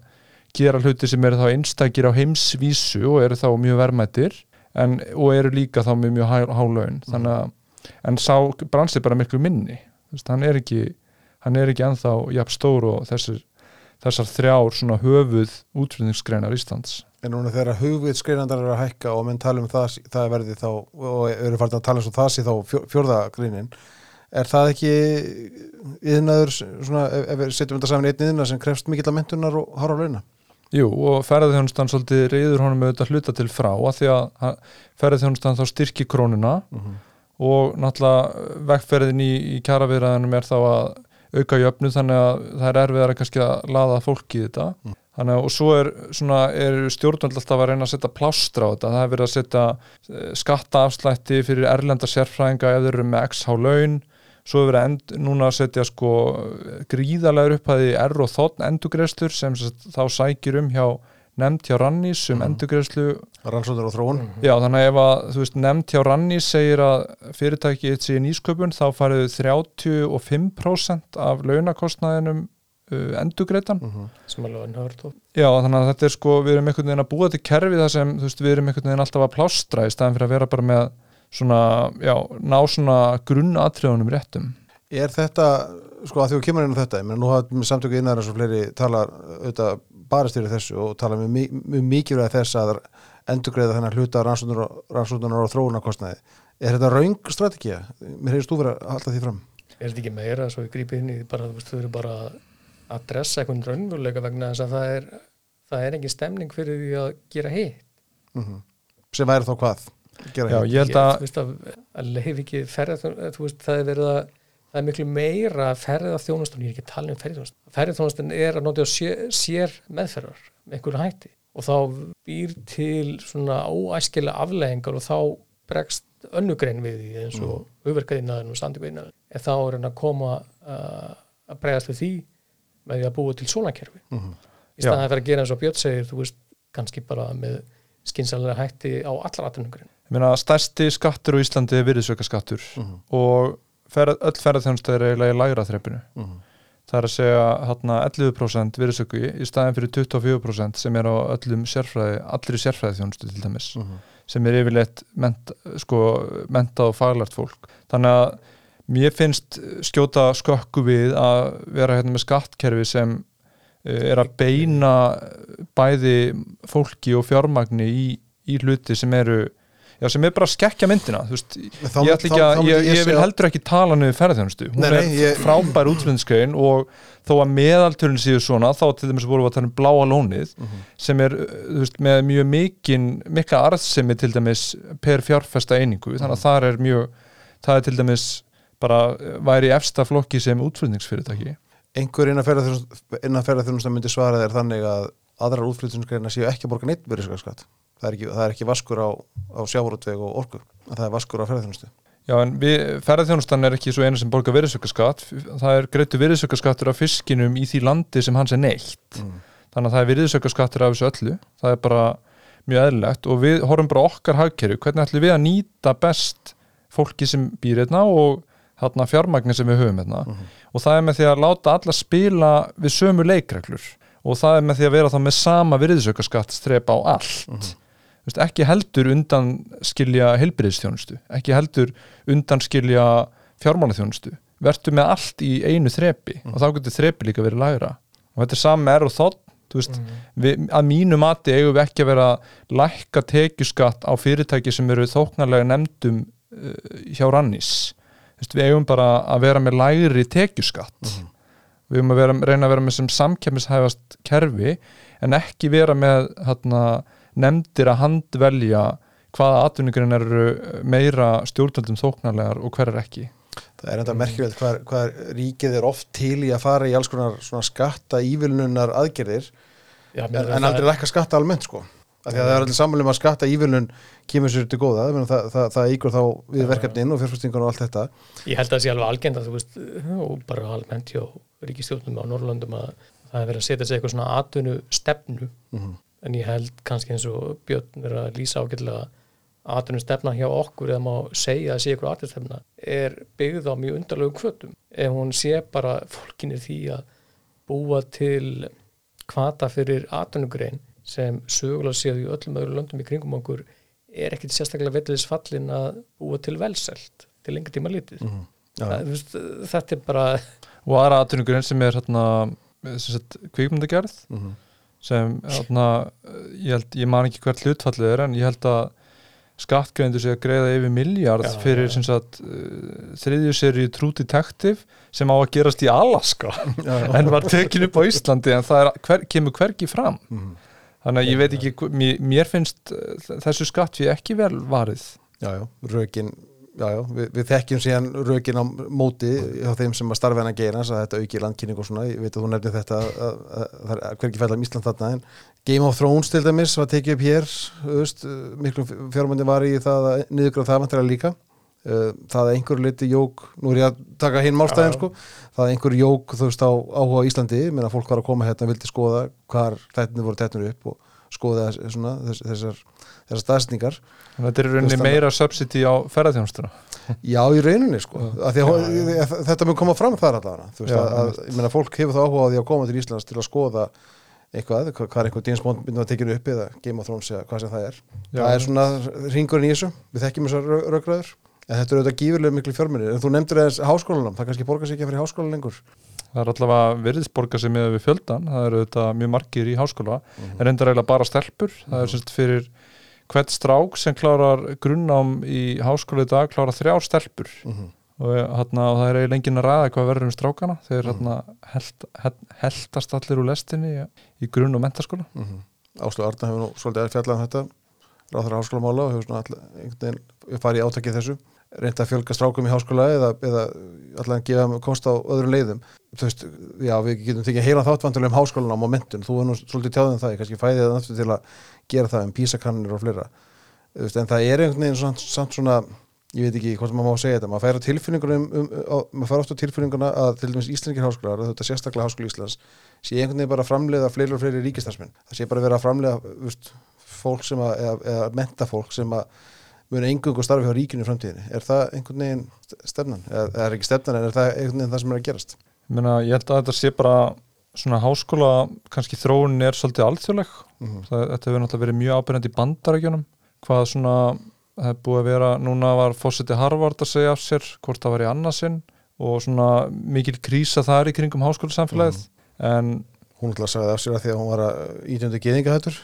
gera hluti sem eru þá einstakir á heimsvísu og eru þá mjög verðmættir en, og eru líka þá með mjög há, hálaun þannig að en sá bransi bara miklu minni. Veist, hann er ekki hann er ekki ennþá jafn stór og þessir, þessar þrjár svona höfuð útflutningsgreinar Íslands. En núna þegar hugvið skreinandar eru að hækka og menn tala um það, það verði þá og eru farin að tala um það sé þá fjó- fjórða greinin er það ekki yðnaður svona, ef, við setjum þetta saman einn yðna sem krefst mikill að mentunar og hára launa Jú, og ferðarþjónustan svolítið reyður honum auðvitað hluta til frá að því að ferðarþjónustan þá styrki krónuna og náttúrulega vegferðin í, í kjaraviðræðinum er þá að auka jöfnu þannig að það er erfiðar kannski að laða fólk í þetta. Þannig að og svo er, svona, er stjórnvöld alltaf að reyna að setja plástra á þetta. Það er verið að setja eh, skattaafslætti fyrir erlenda sérfræðinga ef þeir eru með XH laun svo er verið end, núna að setja sko gríðalegur upphæði R og þotn endugreðslur sem þá sækir um hjá nefnd hjá Rannís um Mhm. endugreðslu rannsóður og þróun Já, þannig að ef að, þú veist, nefnd hjá Rannís segir að fyrirtæki eitt sé í nýsköpun þá farið 35% af launakostnaðinum uh, endugreitan. Mhm. sem alveg ennhört og Já, þannig að þetta er sko, við erum einhvern veginn að búa til kerfi þar sem, þú veist, við erum einhvern veginn alltaf að plástra í staðin fyrir að vera bara með svona, já, ná svona grunnatriðunum réttum. Er þetta, sko að því þú kemur inn á þetta, ég meina nú hafa samtöku innar eins og fleiri talar auðvitað bara styrja þessu og tala mjög mjög mikilvæg þess að endurgreiða þennan hluta rannsóknunar og, rannsóknunar og þróunarkostnaði. Er þetta raung strategía? Mér heyrðist þú verið að halda því fram. er þetta ekki meira svo við grípið inn í bara, þú veist, þau eru bara að dressa einhvern raunveruleika vegna þess að það er það er engin stemning fyrir því að gera hitt Mm Sem væri þá hvað? Já, ég held að, að, að leif ekki ferð þú veist, það er verið að það er miklu meira ferða þjónustun ég er ekki að tala um ferðarþjónustun ferðarþjónustun er að notja sér, sér meðferðar með einhverju hætti og þá býr til svona óæskilega afleggingar og þá bregst önnugrein við því eins og mm. auðverkaðinnaðin og sandugveinaðin en þá er hann að koma uh, að bregast við því með því að búa til svona kerfi Mhm. í staðan fyrir að gera eins og Björn segir þú veist, kannski bara með skinsalega hætti á allar atvinnungurinn. Meina stærsti skattur á Íslandi er virðisauka skattur Mhm. og ferð, öll ferðarþjónusta er eiginlega í lægra þreppinu. Mhm. Það er að segja hérna 11% virðisauku í staðin fyrir 24% sem er á öllum sérfræði, allri sérfræði þjónustu til dæmis, Mhm. sem er yfirleitt ment, sko, mentað og faglart fólk. Þannig að mér finnst skjóta skökku við að vera hérna með skattkerfi sem eh, er að beina bæði fólki og fjármagni í, í hluti sem eru já, sem er bara að skekkja myndina veist, Þá- ég, þá- að, þá myndi ég, ég vil heldur ekki tala niður ferðarþjónustu, hún Nei, nei, er ég- frábær útflutningsgrein og þó að meðaltölun séu svona þá til dæmis vorum við að tala um bláa lónið Mhm. sem er þú veist, með mjög mikinn mikla arðsemi til dæmis per fjárfesta einingu, þannig að það er mjög það er til dæmis bara væri í efsta flokki sem útflutningsfyrirtæki. Einhver innan ferðarþjónusta myndi svara þér þannig að aðrar útflutningsgreina séu ekki að borga neitt virðisaukaskatt það er ekki, það er ekki vaskur á, á sjávarútveg og orku það er vaskur á ferðarþjónustu Já, en ferðarþjónustan er ekki svo einu sem borgar virðisaukaskatt, það er greitu virðisaukaskattur af fiskinum í því landi sem hans er neitt, mm. þannig að það er virðisaukaskattur af þessu öllu, það er bara mjög eðlilegt. Og við horfum bara okkar hagkerfi, hvernig ætlum við að nýta best fólki sem býr hérna og þarna fjármagnir sem við höfum hérna? Mhm. og það er með því að láta alla spila við sömu leikreglur. Og það er með því að vera þá með sama virðisaukaskatt strepa á allt. Þú veist, ekki heldur undan skilja heilbriðistjónustu, ekki heldur undan skilja fjármálaþjónustu. Verður með allt í einu þrepi og þá getur þrepi líka verið lægra. Og þetta er saman með er og þótt við, að mínu mati eigum við ekki að vera lækka tekjuskatt á fyrirtæki sem eru þóknarlega nefndum uh, hjá rannis veist, við eigum bara að vera með lægri tekjuskatt. Við eigum að vera, reyna að vera með sem samkemishæfast kerfi en ekki vera með hérna, nefndir að handvelja hvaða atvinningurinn eru meira stjórnvöldum þóknarlegar og hver er ekki. Það er enda merkjöld hvað, hvað ríkið er oft til í að fara í alls konar svona skatta ívilnunar aðgerðir Já, en, en aldrei lækka skatta almennt sko. Af því að það er allir samanlega að skatta ívilnun kemur sér til góða, það, það, það, ígur þá við verkefnin og fjárfæstingun og allt þetta. Ég held að það sé alveg algjönd að þú veist og bara almennt hjá ríkistjórnum á Norrlöndum að það er verið að setja sig eitthvað svona atvinnu stefnu mm en ég held kannski eins og Björn er að lýsa ágætlega atvinnum stefna hjá okkur eða má segja að sé eitthvað atvinnum stefna er byggð á mjög undarlegum kvötum ef hún sé bara fólkinni því að búa til kvata fyrir atvinnugrein sem sögulega séð í öllum öðru löndum í kringum okkur er ekkit sérstaklega veitliðis fallin að búa til velselt til lengur tíma litið -hmm. Það, þú veist, þetta er bara og aðra atvinningurinn sem er hérna, kvikmyndagerð Mm -hmm. Sem hérna, ég, held, ég man ekki hvert hlutfallið er en ég held að skattgreindur sé að greiða yfir miljard Já, fyrir já. sem sagt, uh, þriðju seri True Detective sem á að gerast í Alaska en var tekin upp á Íslandi en það er, hver, kemur hvergi fram. Mhm. þannig að ég veit ekki, mér, mér finnst uh, þessu skatt við ekki vel varið. Já, já, rökin Já, já, við, við þekkjum síðan rökin á móti hjá þeim sem að starfa hennar geirans að þetta auki landkynning og svona, ég veit að þú nefnir þetta að, að, að, að það er hvergi fælla um Ísland þarna en Game of Thrones til dæmis var tekið upp hér veist, miklu fjármöndi var í það að niðurgráð það vantilega líka. Uh, það að einhver liti jók nú er ég að taka hinn málstæðin sko það að einhver jók þú veist á áhuga á Íslandi menn að fólk var að koma hérna og vildi skoða hvar þættinni voru teknir upp og skoða svona, þess, þessar, þessar staðsningar að þetta er í rauninni meira subsidy á ferðarþjónustuna Já, í rauninni sko. Að að já, þetta mun koma fram þar allavega að, að fólk hefur það áhuga á því að koma til Íslands til að skoða eitthvað, hvað er einhver James Bond myndum að tekinu upp eða Game of Thrones eða hvað sem það er. Já. það er svona ringurinn í þessu. Við þekkjum þessar raugraður en þetta eru auðvitað gífurlega miklu fjármunir en þú nefndir eða háskólanum, það kannski borgar sig ekki að fyrir háskólan lengur. Það er allavega virðisborga sem með við fjöldan það eru þetta mjög margir í háskóla. En reyndar eiginlega bara stelpur. Það er semst fyrir hvert strák sem klárar grunnám í háskóla í dag klárar þrjár stelpur. Mm -hmm. og, hana, og það er eiginlega enginn að ræða hvað verður um strákana. Þeir hana, held, held, heldast allir úr lestinni í, í grunn- og mentaskóla mm -hmm. Áslu Arna hefur nú svolítið að fjalla um þetta. Ráður háskólamála og hefur svona all, einhvern veginn farið í átakið þessu. Reynda að fjölga strákum í háskóla eða, eða allan gefa kost á öðrum leiðum. Þú veist, já við getum tekið heila þáttvandulega um háskólan á momentun, þú er nú svolítið tjáðum það, ég kannski fæði það náttúrulega til að gera það um písakannir og fleira. En það er einhvern veginn samt, samt svona ég veit ekki hvort maður má segja þetta maður fær á tilfinninguna um, um, á, maður fær ofta á tilfinninguna að til dæmis íslenskir háskólar þetta sérstaklega háskóli Íslands sé einhvern veginn bara að framleiða fleiri og fleiri ríkistarsmenn það sé bara vera að framleiða veist, fólk sem að, eða, eða menta fólk sem að muni engungu starfi hjá ríkinu í framtíðinni. Er það einhvern veginn stefnan? Eða er ekki stefnan en er það einhvern veginn það sem er að gerast? Ég, meina, ég held að þetta sé bara svona háskóla, kannski þróunin er svolítið alþjóðleg. Mhm. það, þetta hefur náttúrulega verið mjög ábyrjandi í bandarækjunum hvað svona, það er búið að vera núna var fósiti Harvard að segja af sér hvort það var í annarsinn og svona mikil krísa þar í kringum háskólasamfélagið. En hún ætla að sagði af sér að því að hún var ítjöndu geðingahættur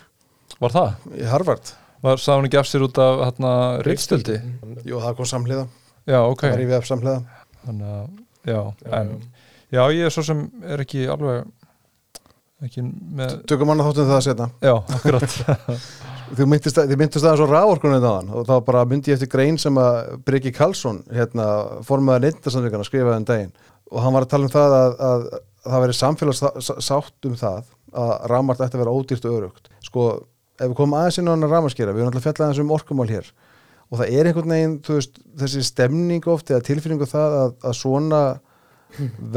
var það? í Harvard. Var, sá hún ekki af sér út af hérna, reitstöldi? Jú, það kom samhliða, Já, ok. Það var í við samhliða. Þannig að, já, en já, ég er svo sem er ekki alveg með Tökum annað þáttum það að setna Já, akkurat. Þið myndist aðeins á ráorkunni þaðan og þá bara myndi ég eftir grein sem að Breki Karlsson, hérna, formaður neyndasandvíkana skrifaði um daginn. Og hann var að tala um það að, að, að það veri samfélagssátt um það að rámart ætti að vera ódýrt og örugt sko, ef við komum aðeins inn á hann að rámaskera við erum alltaf fjallað aðeins um orkumál hér. Og það er einhvern veginn, þú veist, þessi stemning oft eða tilfinningu það að, að svona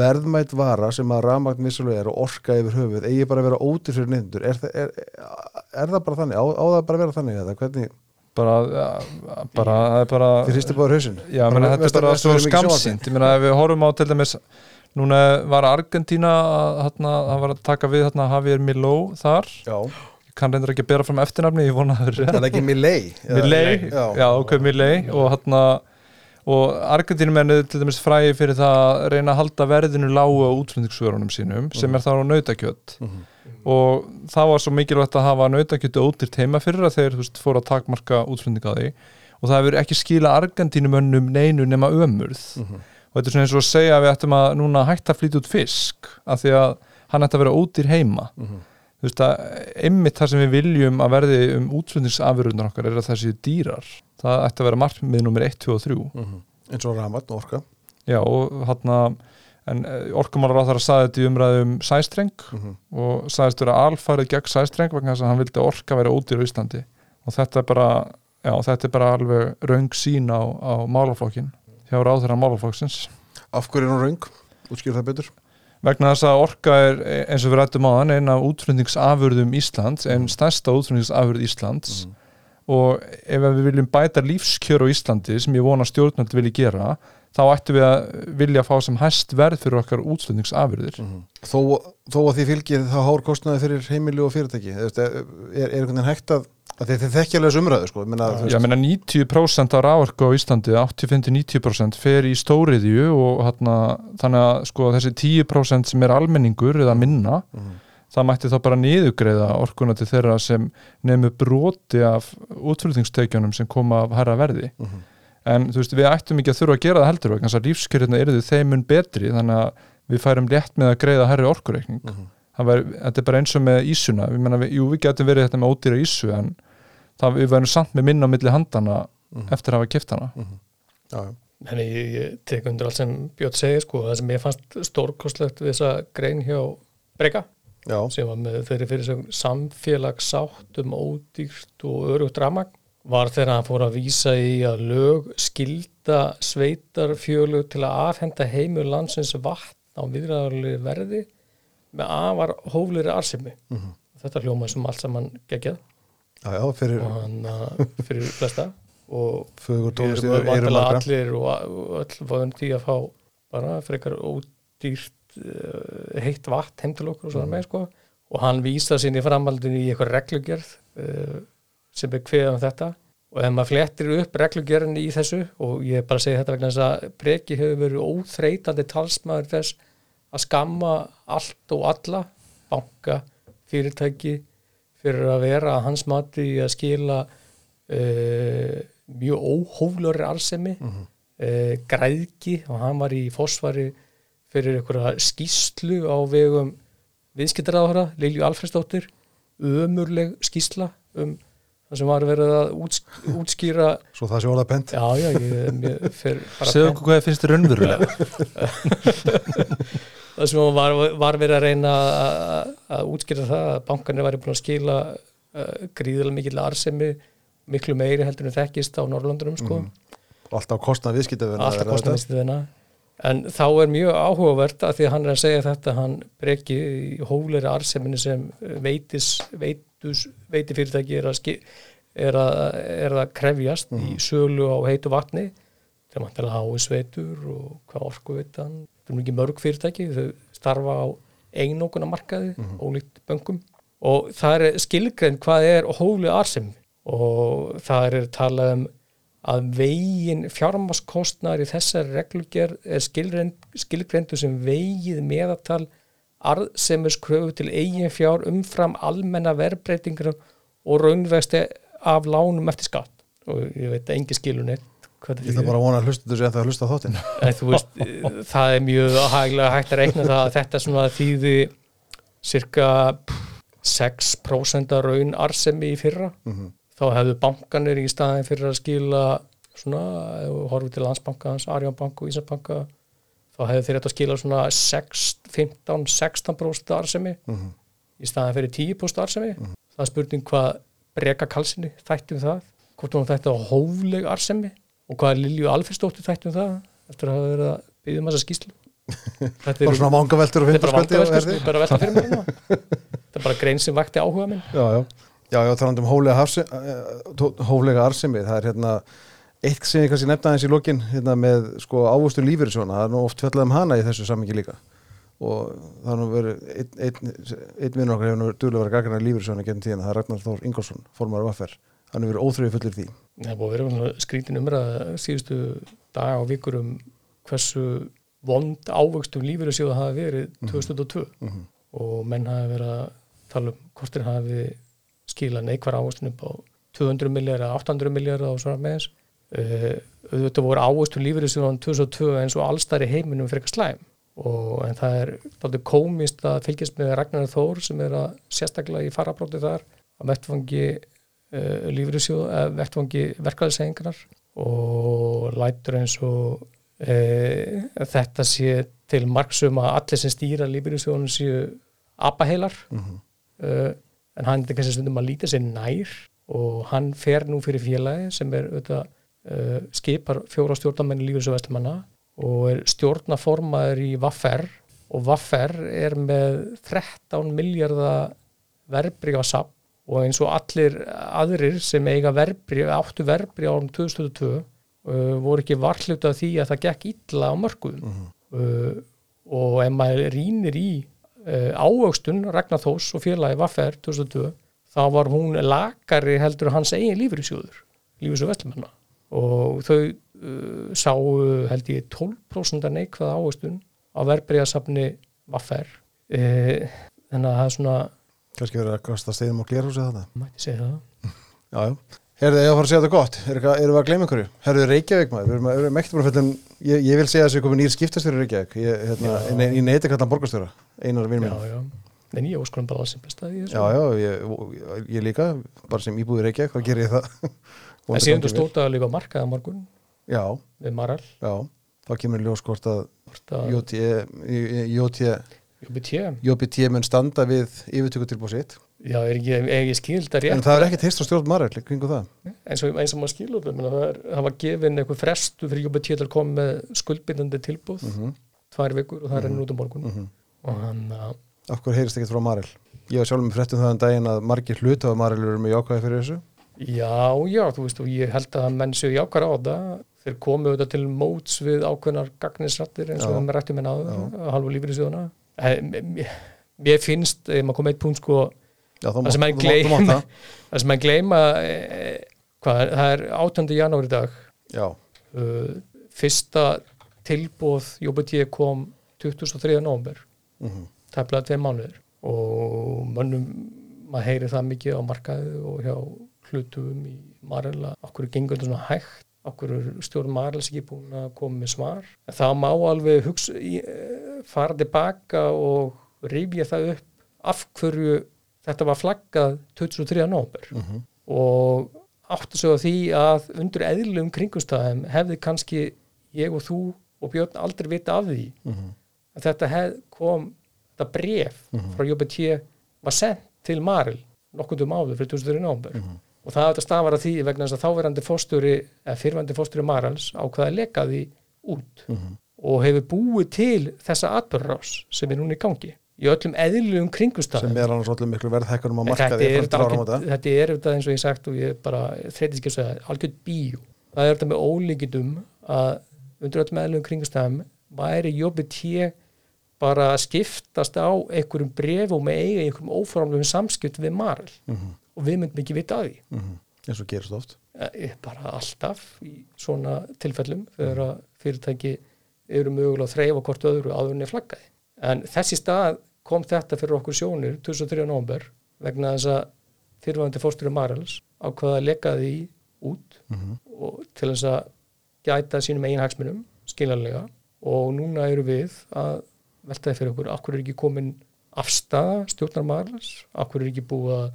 verðmætt vara sem að rafmagn vissulega er og orka yfir höfuð eigi bara að vera ódýr fyrir nefndur er, er, er það bara þannig? Á, á það bara að vera þannig eða hvernig? bara, ja, bara, það er bara Þið hristi báður hausinn? Já, menna, þetta er bara svo skamsýnt ég meina ef við horfum á til dæmis núna var Argentína að hérna, það var að taka við hérna Javier Miló þar, Já, ég kann reyndur ekki að bera fram eftirnafni, ég vona að það það er ekki Milley Milley, Já. já, ok, Milley og hérna og Argentínumennið til dæmis fræði fyrir það að reyna að halda verðinu lágu á útflutningssvörunum sínum sem er þá nautakjött Mhm. og það var svo mikilvægt að hafa nautakjötu ódýrt heima fyrir að þeir veist, fóru að takmarka útflutning á því og það hefur ekki skila Argentínumönnum neinu nema ömurð Mhm. og þetta er svona eins og að segja að við ættum að núna hætta að flytja út fisk af því að hann ætti að vera ódýr heima Mhm. Þú veist að einmitt það sem við viljum að verði um útflutningsafurðunar okkar er að það séu dýrar það ætti að vera markmið nummer 1, 2 og 3 Mhm. eins og rafmagn og orka já og hann en orkumálar á þar að saði þetta í umræðum sæstreng Mhm. og sagðist vera alfarið gegn sæstreng vegna þess að hann vildi að orka vera ódýr á Íslandi og þetta er bara já, þetta er bara alveg raung sín á, á málaflokkin hjá ráðherra málaflokksins Af hverju er hún raung? Útskýr það betur vegna þess að orka er eins og við rættum á hann eina af útflutningsafurðum Íslands en stærsta útflutningsafurð Íslands Mhm. og ef við viljum bæta lífskjör á Íslandi sem ég vona stjórnvöld vilji gera þá ættum við að vilja fá sem hæst verð fyrir okkar útflutningsafurðir Mhm. þó, þó að því fylgir það hár kostnaði fyrir heimili og fyrirtæki er, er einhvern veginn hægt að, að þið, þið þekkja alveg þessu umræðu sko. Minna, Já, menna 90% af ráorku á Íslandi 85-90% fer í stóriðju og hérna, þannig að sko, þessi 10% sem er almenningur eða minna, Mhm. það mætti þá bara niðugreiða orkuna til þeirra sem nefnir broti af útflutningsteikjunum sem koma af herra verði Mhm. En þú veist, við ættum ekki að þurfa að gera það heldur þess að lífskjörðina eru þeimun betri þannig að við færum létt með að greiða herri orkureikning Mhm. það var, þetta er bara eins og með ísuna við menna, við, jú, við getum verið þetta með ódýra ísu en það, við værum samt með minna á milli handana Mhm. eftir að hafa kipt hana Já, já. Þannig ég, ég tek undir allt sem Björn segir sko, það sem ég fannst stórkostlegt við þessa grein hjá Breka já. sem var með þeirri fyrir sem samfélagssátt um ódýrt og örugt ramagn var þegar hann fór að vísa í að lög skilda sveitarfjölu til að afhenda heimur landsins vatn á viðræðarlega verði með afar hófliri arsimi. Mhm. Þetta hljóma sem allt saman geggjað. Já, já, fyrir og hann uh, fyrir flesta. Og við erum eru vantilega allir og, öll fáum því að fá bara frekar ódýrt uh, heitt vatn heim til okkur og svona með sko. Og hann vísa sín í framhaldinu í eitthvað reglugerð uh, sem er kveðað um þetta og ef maður flettir upp reglugerðin í þessu og ég bara segja þetta vegna þess að Breki hefur verið óþreytandi talsmaður þess að skamma allt og alla banka, fyrirtæki fyrir að vera að hans mati að skila uh, mjög óhóflöri arsemi Mhm. uh, græðki og hann var í fósvari fyrir einhverja skýslu á vegum viðskiptaráðara Lilju Alfredsdóttir ömurleg skýsla um það sem var verið að útsk útskýra Svo það sé orða bent. Já, já, ég, ég fer bara segðu okkur hvað finnst þér raunverulega það sem var, var verið að reyna að, að útskýra það að bankanir væri búin að skila uh, gríðilega mikill arsemi miklu meiri heldur en þekkist á Norrlandunum sko, Og alltaf kostnað viðskiptafina alltaf kostnaðist þeirna en þá er mjög áhugavert að því að hann er að segja þetta hann breki í hófleiri arseminu sem veitis, veitus, veiti fyrirtæki er að, er að, er að krefjast í sölu á heitu vatni. Þegar mann til að hái sveitur og hvað orku veitan það er ekki mörg fyrirtæki þau starfa á einókuna markaði ólíkt böngum og það er skilgrein hvað er hófleg arsemi og það er talað um að vegin fjármaskostnar í þessari reglugjör er skilgreind, skilgreindu sem vegið meðatal arðsemis kröfu til eigin fjár umfram almenna verbreytingur og raunvexti af lánum eftir skatt. Og ég veit engi skilur neitt hvað Ég ætla bara að vona að hlusta þessu það að hlusta þáttinn. Það er mjög hæglega hægt að reikna það að þetta svona þýði cirka pff, 6% af raun arsemi í fyrra. Þá hefðu bankanir í staðin fyrir að skila svona, horfum til landsbankans, Arjónbank og Ísarbanka þá hefðu þeir þetta að skila svona 6, 15-16% arsemi í staðin fyrir 10% arsemi það er spurning hvað breka kalsinni þætti um það hvort hún þætti á hófleg arsemi og hvað Lilju Alfredsdóttir þætti um það eftir að hafa verið að byggja um þessa skýslu Þetta Bara svona mangaveltur og er vangaveltur, sko, þetta er bara grein sem vakti áhuga minn. Já, já, já, já talandum hóflega, hafsi, hóflega arsemi, það er hérna eitt sem ég kannski nefna aðeins í lokin hérna með sko ávöxtun lífyrirsjóna það er nú oft fjallað um hana í þessu sammingi líka. Og það er nú verið einn ein, ein vinnur okkar hefur nú duðlega verið gaggarnar lífyrirsjóna genn tíðina, það er Ragnar Þór Ingolson formar af affer, hann hefur verið óþrifið fullir því. Það er búið að vera svona skrítin umræða síðustu daga og vikur um hversu vond ávöxtum lífyrirsjóða hafi verið 2002 Mhm. og menn hafi verið að tala um hvort þeir hafi skila neikvar ávöxtun upp á 200 miljardar eða 800 miljardar og svona með þess uh, auðvitað voru ávöxtun lífyrirsjóðan 2002 eins og allstæri heiminum fyrir eitthvað slæm og en það er dálítið komist að fylgjast með Ragnar Þór sem er að sérstaklega í farabróti þar að vettfangi uh, lífyrirsjóð, uh, vettfangi verkaðisegingrar og lætur eins og uh, þetta sé til marksum að allir sem stýra lífyrirsjóðunum séu apaheilar Mhm. uh, en hann er kannski stundum að líta sér nær og hann fer nú fyrir félagi sem er auðvitað uh, skipar fjóra stjórnamenn lífyrirsjóðvestlumanna og er stjórnaformaður í Vaffer og Vaffer er með 13 miljardar verbreyfasapp og eins og allir aðrir sem eiga verbri, áttu verbri árum 2022 uh, voru ekki varhluta því að það gekk illa á mörgum uh, og ef maður rínir í uh, ávöxtun Ragnar Þós og félagi Vaffer 2002 þá var hún lakari heldur hans eigin lífyrirsjóður lífyrirsjóð Vestlumanna og þau uh, sáu held ég 12% að neikvæða ávöxtun á verbreyðasafni Vaffer uh, þannig að það er svona kannski verið að kasta steinum og glerhúsi þetta mætti segja það Já, já. Herðu, ég að fara að segja þetta gott. Er Erum við að gleyma einhverju? Herðu, Reykjavík maður. Við erum, við ekkert búin að fellum, ég, ég vil segja að þessu komið nýr skiptastjóri í Reykjavík. Ég, hérna, í, neyti kallan borgarstjóra. Einar vinn minn. En ég óskonum bara að simplista í þessu Já, já, ég, ég líka, bara sem íbúið Reykjavík, hvað gerir ég það? En síðan þú stóta að líka markaða morgun. Já, við Maral já. Þá kemur í ljós hvort að JBT mun standa við yfirtökutilbúið sitt. Já, er ekki, er ekki skild að En rétt það er ekkert heist á stjórn Marel kringu það. eins og, eins og maður skilur það, var gefin eitthvað frestu fyrir JBT til að koma með skuldbindandi tilbúð Mm tvær vikur og það er enn út á morgun -hmm. og hann að Af hverju heyrist ekkert frá Marel? Ég var sjálfur með fréttum það en daginn að margir hluta af Marel eru með jákvæði fyrir þessu. Já, já, þú veist og ég held að menn séu jákar á það þeir komu auðvitað til móts við ákveðnar gagnisrattir eins og það með rættum en áður að halva lífið í sjóðuna Mér finnst, ef maður kom eitt punkt sko það sem maður gleyma það. sem maður gleyma eh, hvað, það er 18. janúar í dag. Já, uh, fyrsta tilbúð JBT kom 23. november mm tæplega tveim mánuður og mönnum maður heyri það mikið á markaði og hjá hlutum í Marela okkur gengur þetta svona hægt okkur stjórn Marels ekki búin að koma með svar en það má alveg hugsa, í, eh, fara tilbaka og rifja það upp af hverju þetta var flaggað 23. november -hmm. og áttu sig á því að undir eðlum kringumstæðum hefði kannski ég og þú og Björn aldrei vita af því Mhm. að þetta hef, kom þetta bref frá JBT var sendt til Maril nokkundum áður fyrir 2003 nómber og það þetta stafar að því vegna þess að þáverandi fórstjóri eða fyrrverandi fórstjóri Marals ákvaða að leka því út og hefur búið til þessa atbyrðarás sem er núna í gangi í öllum eðlugum sem kringustafum er annars allir miklu markaði er frá til þetta er þetta eins og ég sagt og ég bara þreytist ekki að segja algjörð bíó. Það er þetta með ólíkitum að undir öllum eðlugum kringustafum væri jobbið tí bara skiptast á einhverjum brefum með eiga einhverjum óformlegum samskipt við Marel Mhm, og við myndum ekki vita af því mhm. eins og gerist oft Eh, bara alltaf í svona tilfellum þegar að fyrirtæki eru mögulega að þreyfa hvort öðru er flaggaði. En þessi stað kom þetta fyrir okkur sjónir 2003. november vegna þess að fyrirvæðandi fórstjóri Marels ákvaða að leka því út Mhm. og til þess að gæta sínum eigin hagsmunum skiljanlega og núna eru við að veltaði fyrir okkur, akkur er ekki komin afstafa stjórnar Marels, akkur er ekki búið að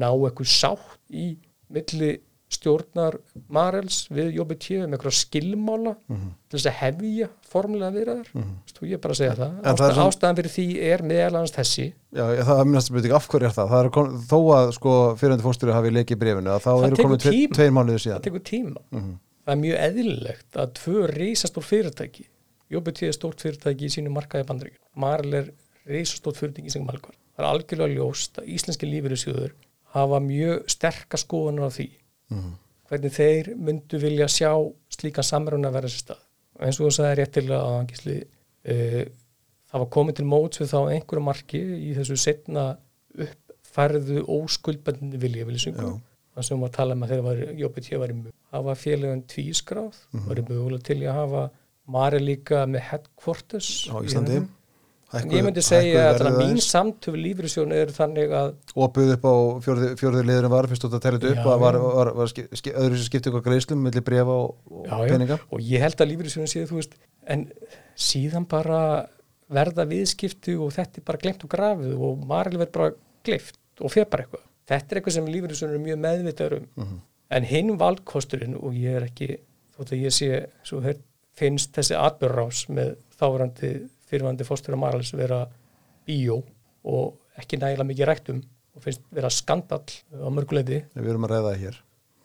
ná eitthvað sátt í milli stjórnar Marels við jobbið tíu með eitthvað skilmála Mhm. til þess að hefja formulega viðræður Mhm. þú ég er bara að segja það, En það ástæðan fyrir því er meðalans þessi Já, ég- það er minnast spurning, af hverju er það? það er kon, þó að sko, fyrirhundi fórstjóri hafi leikið brefinu, að þá Það eru tíma. tveir mánuðir það síðan tekur tíma Mhm. það er mjög eðlilegt að tvö reisastór fyrirtæki tíu er stórt fyrirtæki í sínu markaði bandaríkjum Marel er reisastórt fyrirtæki í sem malkvar það er algjörlega ljóst að íslenski lífeyrissjóður hafa mjög sterka skoðunar á því Mhm. hvernig þeir myndu vilja sjá slíka samruna vera sér stað og eins og þú sagði réttilega að angisli uh, það var komið til móts við þá einhverju marki í þessu setna uppfærðu óskuldbændinu vilja viljusingu Já. það sem var að tala um að þeir var jobbið hér var í mjög hafa félagin tvískráð Mhm. var í mögulega til að hafa Mari líka með headquarters á Íslandi en ég myndi segja að mín samtöfu lífriðsjón er þannig að og buð upp á fjórði liðurinn var fyrst tella þetta upp Já, að var, já. var, var ski, ski, öðru sem skipti ykkur greiðslum millir brefa og, og Já, já. peninga og ég held að lífriðsjónin séð þú veist en síðan bara verða viðskipti og þetta er bara glemt og grafið og Maril verður bara gleift og fer bara eitthvað þetta er eitthvað sem lífriðsjónin er mjög meðvitaður um Mhm. en hinn valkosturinn og ég er ekki þótt að ég sé svo hér, finnst þessi atbyrrás með þáverandi fyrirvandi fórstur og Marils vera bíó og ekki nægilega mikið rættum og finnst vera skandall á mörguleiti við erum að ræða það hér.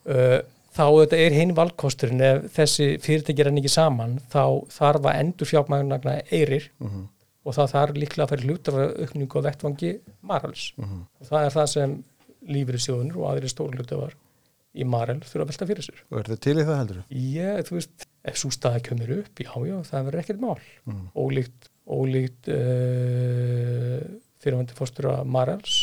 Uh, þá þetta er hinn valkosturinn ef þessi fyrirtæki er enn ekki saman þá þarf að endur fjármagna eirir Mhm, og það þarf líklega að færi hlutafaraukningu á vettvangi Marals mhm. og það er það sem lífriðsjóðunur og aðri stóru hlutafar í Marel þurfa að velta fyrir sér. Og er þetta til í það heldur? Ég, þú veist, ef svo staða kemur upp já, já, það verður ekkert mál. Mhm. ólíkt, ólíkt uh, fyrirvændi fórstura Marels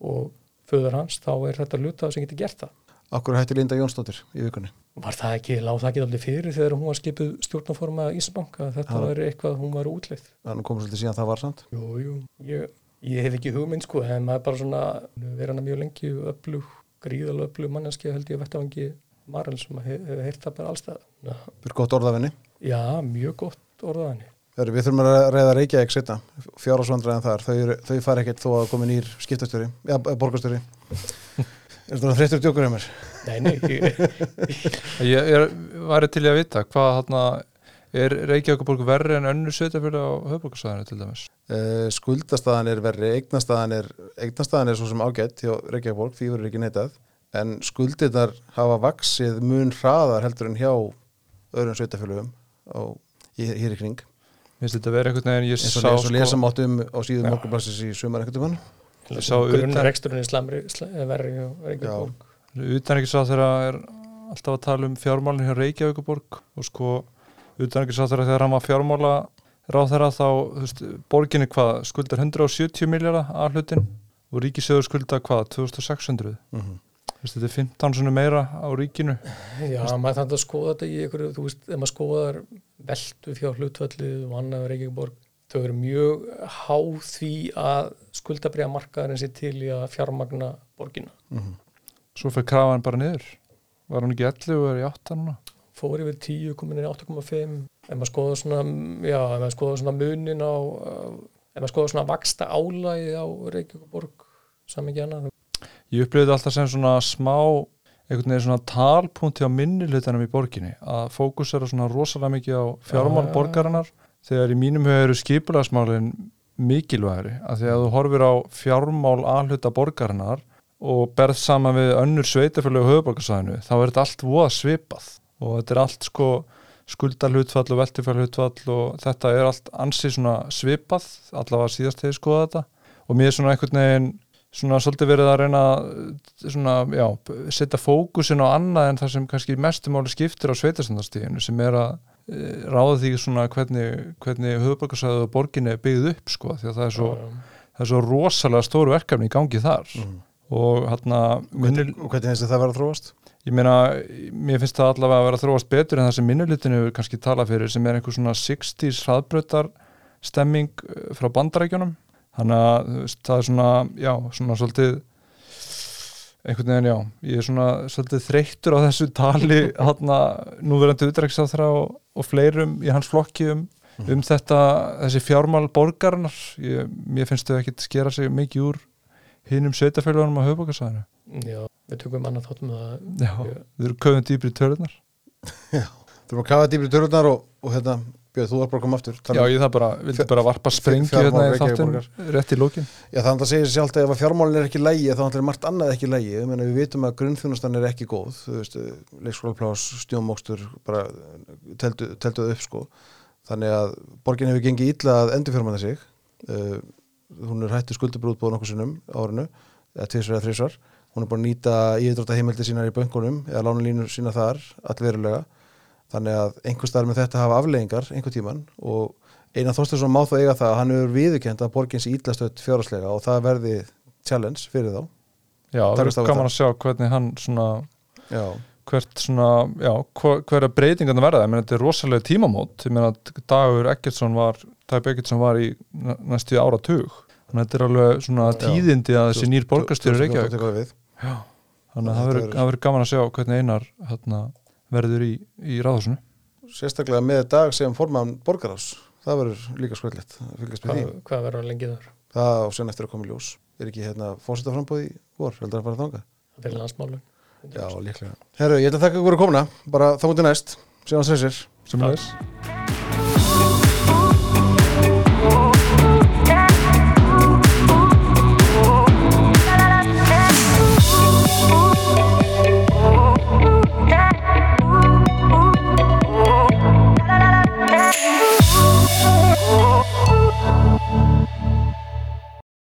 og föður hans þá er þetta hlutafar sem getur gert það. Akkur hætti Linda Jónsdóttir í vikunni? Var það ekki, láð það ekki allir fyrir þegar hún var skipuð stjórnaforma Íslandsbanka að þetta Já. var eitthvað, hún var útleið? Þannig komum svolítið síðan það var samt. Jú, jú, ég, ég hef ekki hugmynd sko, en maður er bara svona verið hana mjög lengi öflug, gríðalega öflug manneski held ég að vettavangi Marel sem hefur hef heyrt það bara allstað fyrir gott orðafinni Já, mjög gott orðaðinni Þegar við þurfum að ræða Reykjavík setna fjárásvandræðan þar, þau, þau fara ekkert þó að komi nýr skiptastjóri, ja, borgastjóri Er þetta þreyttur djókur hjá mér? Nei, nei, ég, Ég er, væri til í að vita hvað þarna er Reykjavíkuborg verri en önnur sveitafjölu á höfbrukarsæðinu til dæmis Uh, skuldastaðan er verri, eignastaðan er, eignastaðan er svo sem ágætt hjá Reykjavík, því verður ekki neitað, en skuldirnar hafa vaksið mun hraðar heldur en hjá á, í, hér í kring, Mér finnst þetta verið einhvern veginn ég eins og, sá eins og lesa sko, mátt um á síðum Já. morgunblassis í sumar ekkert um hann. Ég sá utan- grunnreksturinn er slamri, sl verri og Já. Reykjavík utan ekki sá þegar er alltaf að tala um fjármálinn hjá Reykjavíkuborg og sko utan ekki sá þegar hann var fjármála ráð þeirra þá þú veist, borginni hvað skuldar 170 miljardar að hlutin og ríkisöður skulda hvað 2600 Mm -hmm. Veist, þetta er 15 svona meira á ríkinu Já, maður þannig að skoða þetta í einhverju, þú veist, ef maður skoðar veltu fjár hlutvallið og annað við Reykjavíkborg, þau eru mjög háð því að skuldabriða markaðarinn sér til í að fjármagna borgina. Mhm. svo fyrir krafan bara niður var hann ekki 11 og er í 8 núna Fór yfir 10, komin inn í 8,5. Ef maður skoðar svona, já, ef maður skoðar svona munin á, ef maður skoðar svona vaksta álægi á Reykjavíkborg, saman ekki annað. ég þetta alltaf sem svona smá einhvern veginn svona talpunti á minni hlutanum í borginni að fókus er svona rosalega mikið á fjármál Já. borgarinnar þegar í mínum höfu eru skipulagsmálin mikilvægri að því að þú horfir á fjármál aðhluta borgarinnar og berð saman við önnur sveitafjölu og höfuborgarsæðinu þá er þetta allt voða svipað og þetta er allt sko skuldarhlutfall og veltifærhlutfall og þetta er allt ansið svona svipað allavega síðast hefur skoðað þetta og mér er svona einhvern veginn svona svolítið verið að reyna svona, já, setja fókusin á annað en það sem kannski mestumáli skiptir á sveitarstöndarstíðinu sem er að e, ráða því svona hvernig, hvernig höfuborgarsæðu og borginni er byggð upp sko því að það er svo, það er svo rosalega stóru verkefni í gangi þar Mm. og hérna Og hvernig finnst þér það vera að þróast? Ég meina, mér finnst það allavega að vera að þróast betur en það sem minnulitinu hefur kannski talað fyrir sem er einhver svona 60s hraðbrötar stemming eh, frá bandarækjunum þannig að það er svona já, svona svolítið einhvern veginn já, ég er svona svolítið þreyttur á þessu tali hérna núverandi utræksáþra og, og fleirum í hans flokki um, um þetta, þessi fjármál borgarinnar, ég, mér finnst þau ekkit skera sig mikið úr hinum sveitafélagum á höfbókarsæðinu Já, við tökum annað þáttum að Já, við erum köfum dýpri í tölunar Þú erum að kafa dýbri tölunar og, og hérna, Björn, þú var bara að koma aftur Já, ég það bara, vildi bara varpa sprengju fjármál hérna í þáttin Reykjavíkur rétt í lókin Já, þannig að segja sér sjálft að ef að fjármálin er ekki lægi þá er margt annað ekki lægi. Ég meina, við vitum að grunnþjónustan er ekki góð, þú veist, leikskólaplás, stjómókstur, bara teldu, telduð upp, sko. Þannig að borgin hefur gengið illa að endurfjármæna sig. Uh, hún er hættu skuldabrúðbúð nokkuð sinnum árinu, eða tvisvar eða þrisvar. Hún er bara að nýta íðrota heimildi sínar í bönkunum eða lánulínur sína þar, allverulega. Þannig að einhver staðar með þetta hafa afleggingar einhver tíman og Einar Þorstinsson má þá eiga það að hann hefur viðurkend að borgin sé ídlastöld fjárhagslega og það verði challenge fyrir þá. Já, það er gaman að sjá hvernig hann svona, Já, hvert svona já, hverja breytingarna verða ég meina þetta er rosalega tímamót ég meina Dagur Eggertsson var Dagur Eggertsson var í næ- næstu ára tug þannig að þetta er alveg svona tíðindi að þessi nýr borgarstjóri 2014 Reykjavík það þannig að það verður það gaman að sjá hvernig Einar hérna, verður í, í ráðhúsinu Sérstaklega með dag sem formann borgarás. Það verður líka fylgjast með hvað, því. hvað verður að lengi þar Það á sen eftir að koma í ljós. Er ekki hérna fórsetaframbóð í vor, heldur að fara þangað? fyrir landsmálun Já, líklega. Herru, ég ætla að þakka ykkur að komuna. Bara þá mútið næst. Sem er